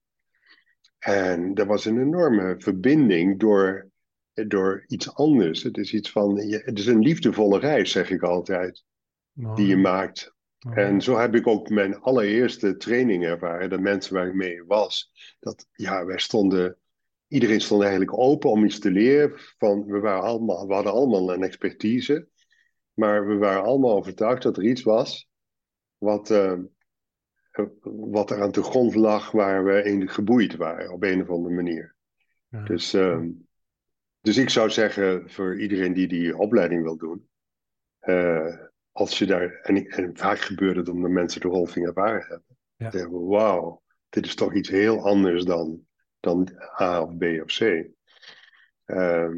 En er was een enorme verbinding door, door iets anders. Het is iets van, het is een liefdevolle reis, zeg ik altijd, die je maakt. En zo heb ik ook mijn allereerste training ervaren. De mensen waar ik mee was. Dat ja, wij stonden. Iedereen stond eigenlijk open om iets te leren. Van, we, waren allemaal, we hadden allemaal een expertise. Maar we waren allemaal overtuigd dat er iets was. Wat, eh, wat er aan de grond lag waar we in geboeid waren. Op een of andere manier. Ja. Dus, ehm, dus ik zou zeggen voor iedereen die die opleiding wil doen. eh, als je daar, en, en vaak gebeurt het omdat mensen de rolving ervaren hebben. Ja. Zeggen wauw, dit is toch iets heel anders dan, dan A of B of C. Ehm,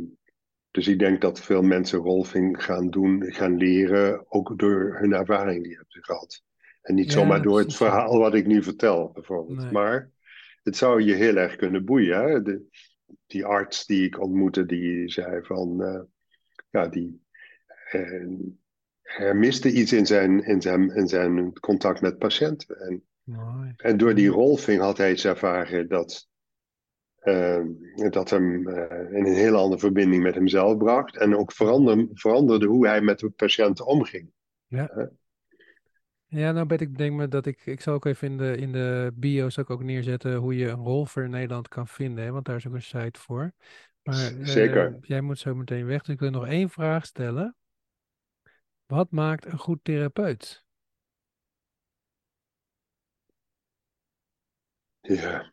dus ik denk dat veel mensen rolving gaan doen, gaan leren, ook door hun ervaring die hebben ze gehad. En niet Ja, zomaar door het verhaal wat ik nu vertel, bijvoorbeeld. Nee. Maar het zou je heel erg kunnen boeien. Hè? De, die arts die ik ontmoette, die zei van, eh, ja, die, eh, er miste iets in zijn, in, zijn, in zijn contact met patiënten. En, Mooi. en door die rolving had hij eens ervaren dat, eh, dat hem eh, in een hele andere verbinding met hemzelf bracht. En ook verander, veranderde hoe hij met de patiënten omging. Ja, nou ben ik denk me dat ik, ik zal ook even in de, in de bio zal ik ook neerzetten hoe je een rolver in Nederland kan vinden, hè, want daar is ook een site voor. Maar eh, Zeker. jij moet zo meteen weg, dus ik wil nog één vraag stellen. Wat maakt een goed therapeut? Ja.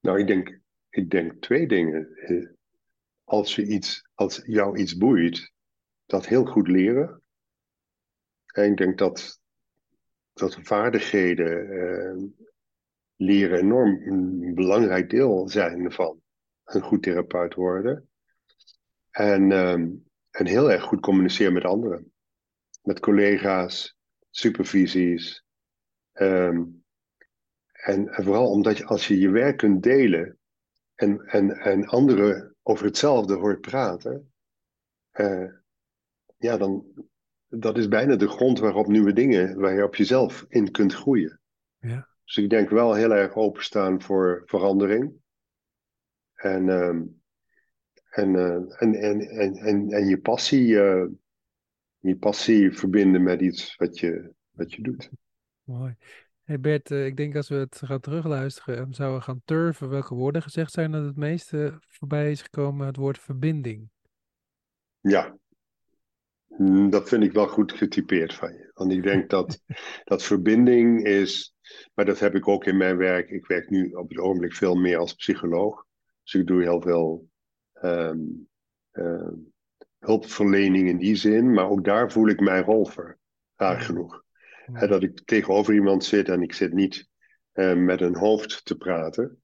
Nou, ik denk, ik denk twee dingen. Eh, Als, je iets, als jou iets boeit, dat heel goed leren. En ik denk dat, dat vaardigheden eh, leren enorm een belangrijk deel zijn van een goed therapeut worden. En, ehm, en heel erg goed communiceren met anderen. Met collega's, supervisies. Ehm, en, en vooral omdat je, als je je werk kunt delen en, en, en anderen over hetzelfde hoort praten, eh, ja, dan dat is bijna de grond waarop nieuwe dingen, waar je op jezelf in kunt groeien. Ja. Dus ik denk wel heel erg openstaan voor verandering. En, ehm, en, eh, en, en, en, en, en je passie, eh, je passie verbinden met iets wat je, wat je doet. Mooi. Hey Bert, eh, ik denk als we het gaan terugluisteren en zouden gaan turven welke woorden gezegd zijn dat het meeste voorbij is gekomen, het woord verbinding. Ja, dat vind ik wel goed getypeerd van je. Want ik denk dat, [LAUGHS] dat verbinding is, maar dat heb ik ook in mijn werk. Ik werk nu op het ogenblik veel meer als psycholoog. Dus ik doe heel veel ehm, ehm, hulpverlening in die zin, maar ook daar voel ik mijn rol voor, raar genoeg. Dat ik tegenover iemand zit en ik zit niet eh, met een hoofd te praten,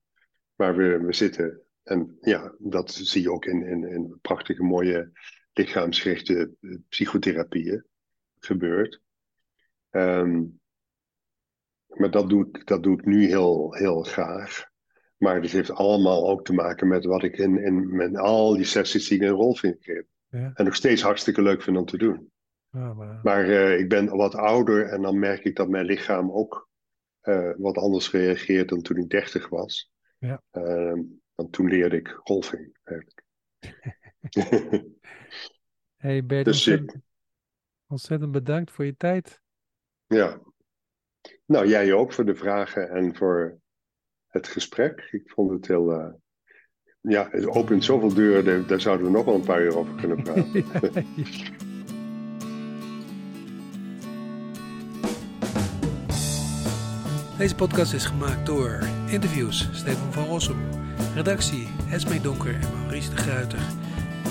maar we, we zitten. En ja, dat zie je ook in, in, in prachtige mooie lichaamsgerichte eh, psychotherapieën gebeurt. Ehm, maar dat doe, ik, dat doe ik nu heel, heel graag. Maar het heeft allemaal ook te maken met wat ik in, in met al die sessies die ik een rol vind. Ja. En nog steeds hartstikke leuk vind om te doen. Maar- Maar eh, ik ben wat ouder en dan merk ik dat mijn lichaam ook eh, wat anders reageert dan toen ik 30 was. Ja. Ehm, want toen leerde ik golfing eigenlijk. [LAUGHS] [LAUGHS] Hey Bert, Dus ontzettend, ontzettend bedankt voor je tijd. ja. Nou, jij ook voor de vragen en voor het gesprek. Ik vond het heel. eh, ja, het opent zoveel deuren, daar- zouden we nog wel een paar uur over kunnen [LAUGHS] praten. Deze podcast is gemaakt door interviews Stefan van Rossum, redactie Esmee Donker en Maurice de Gruiter.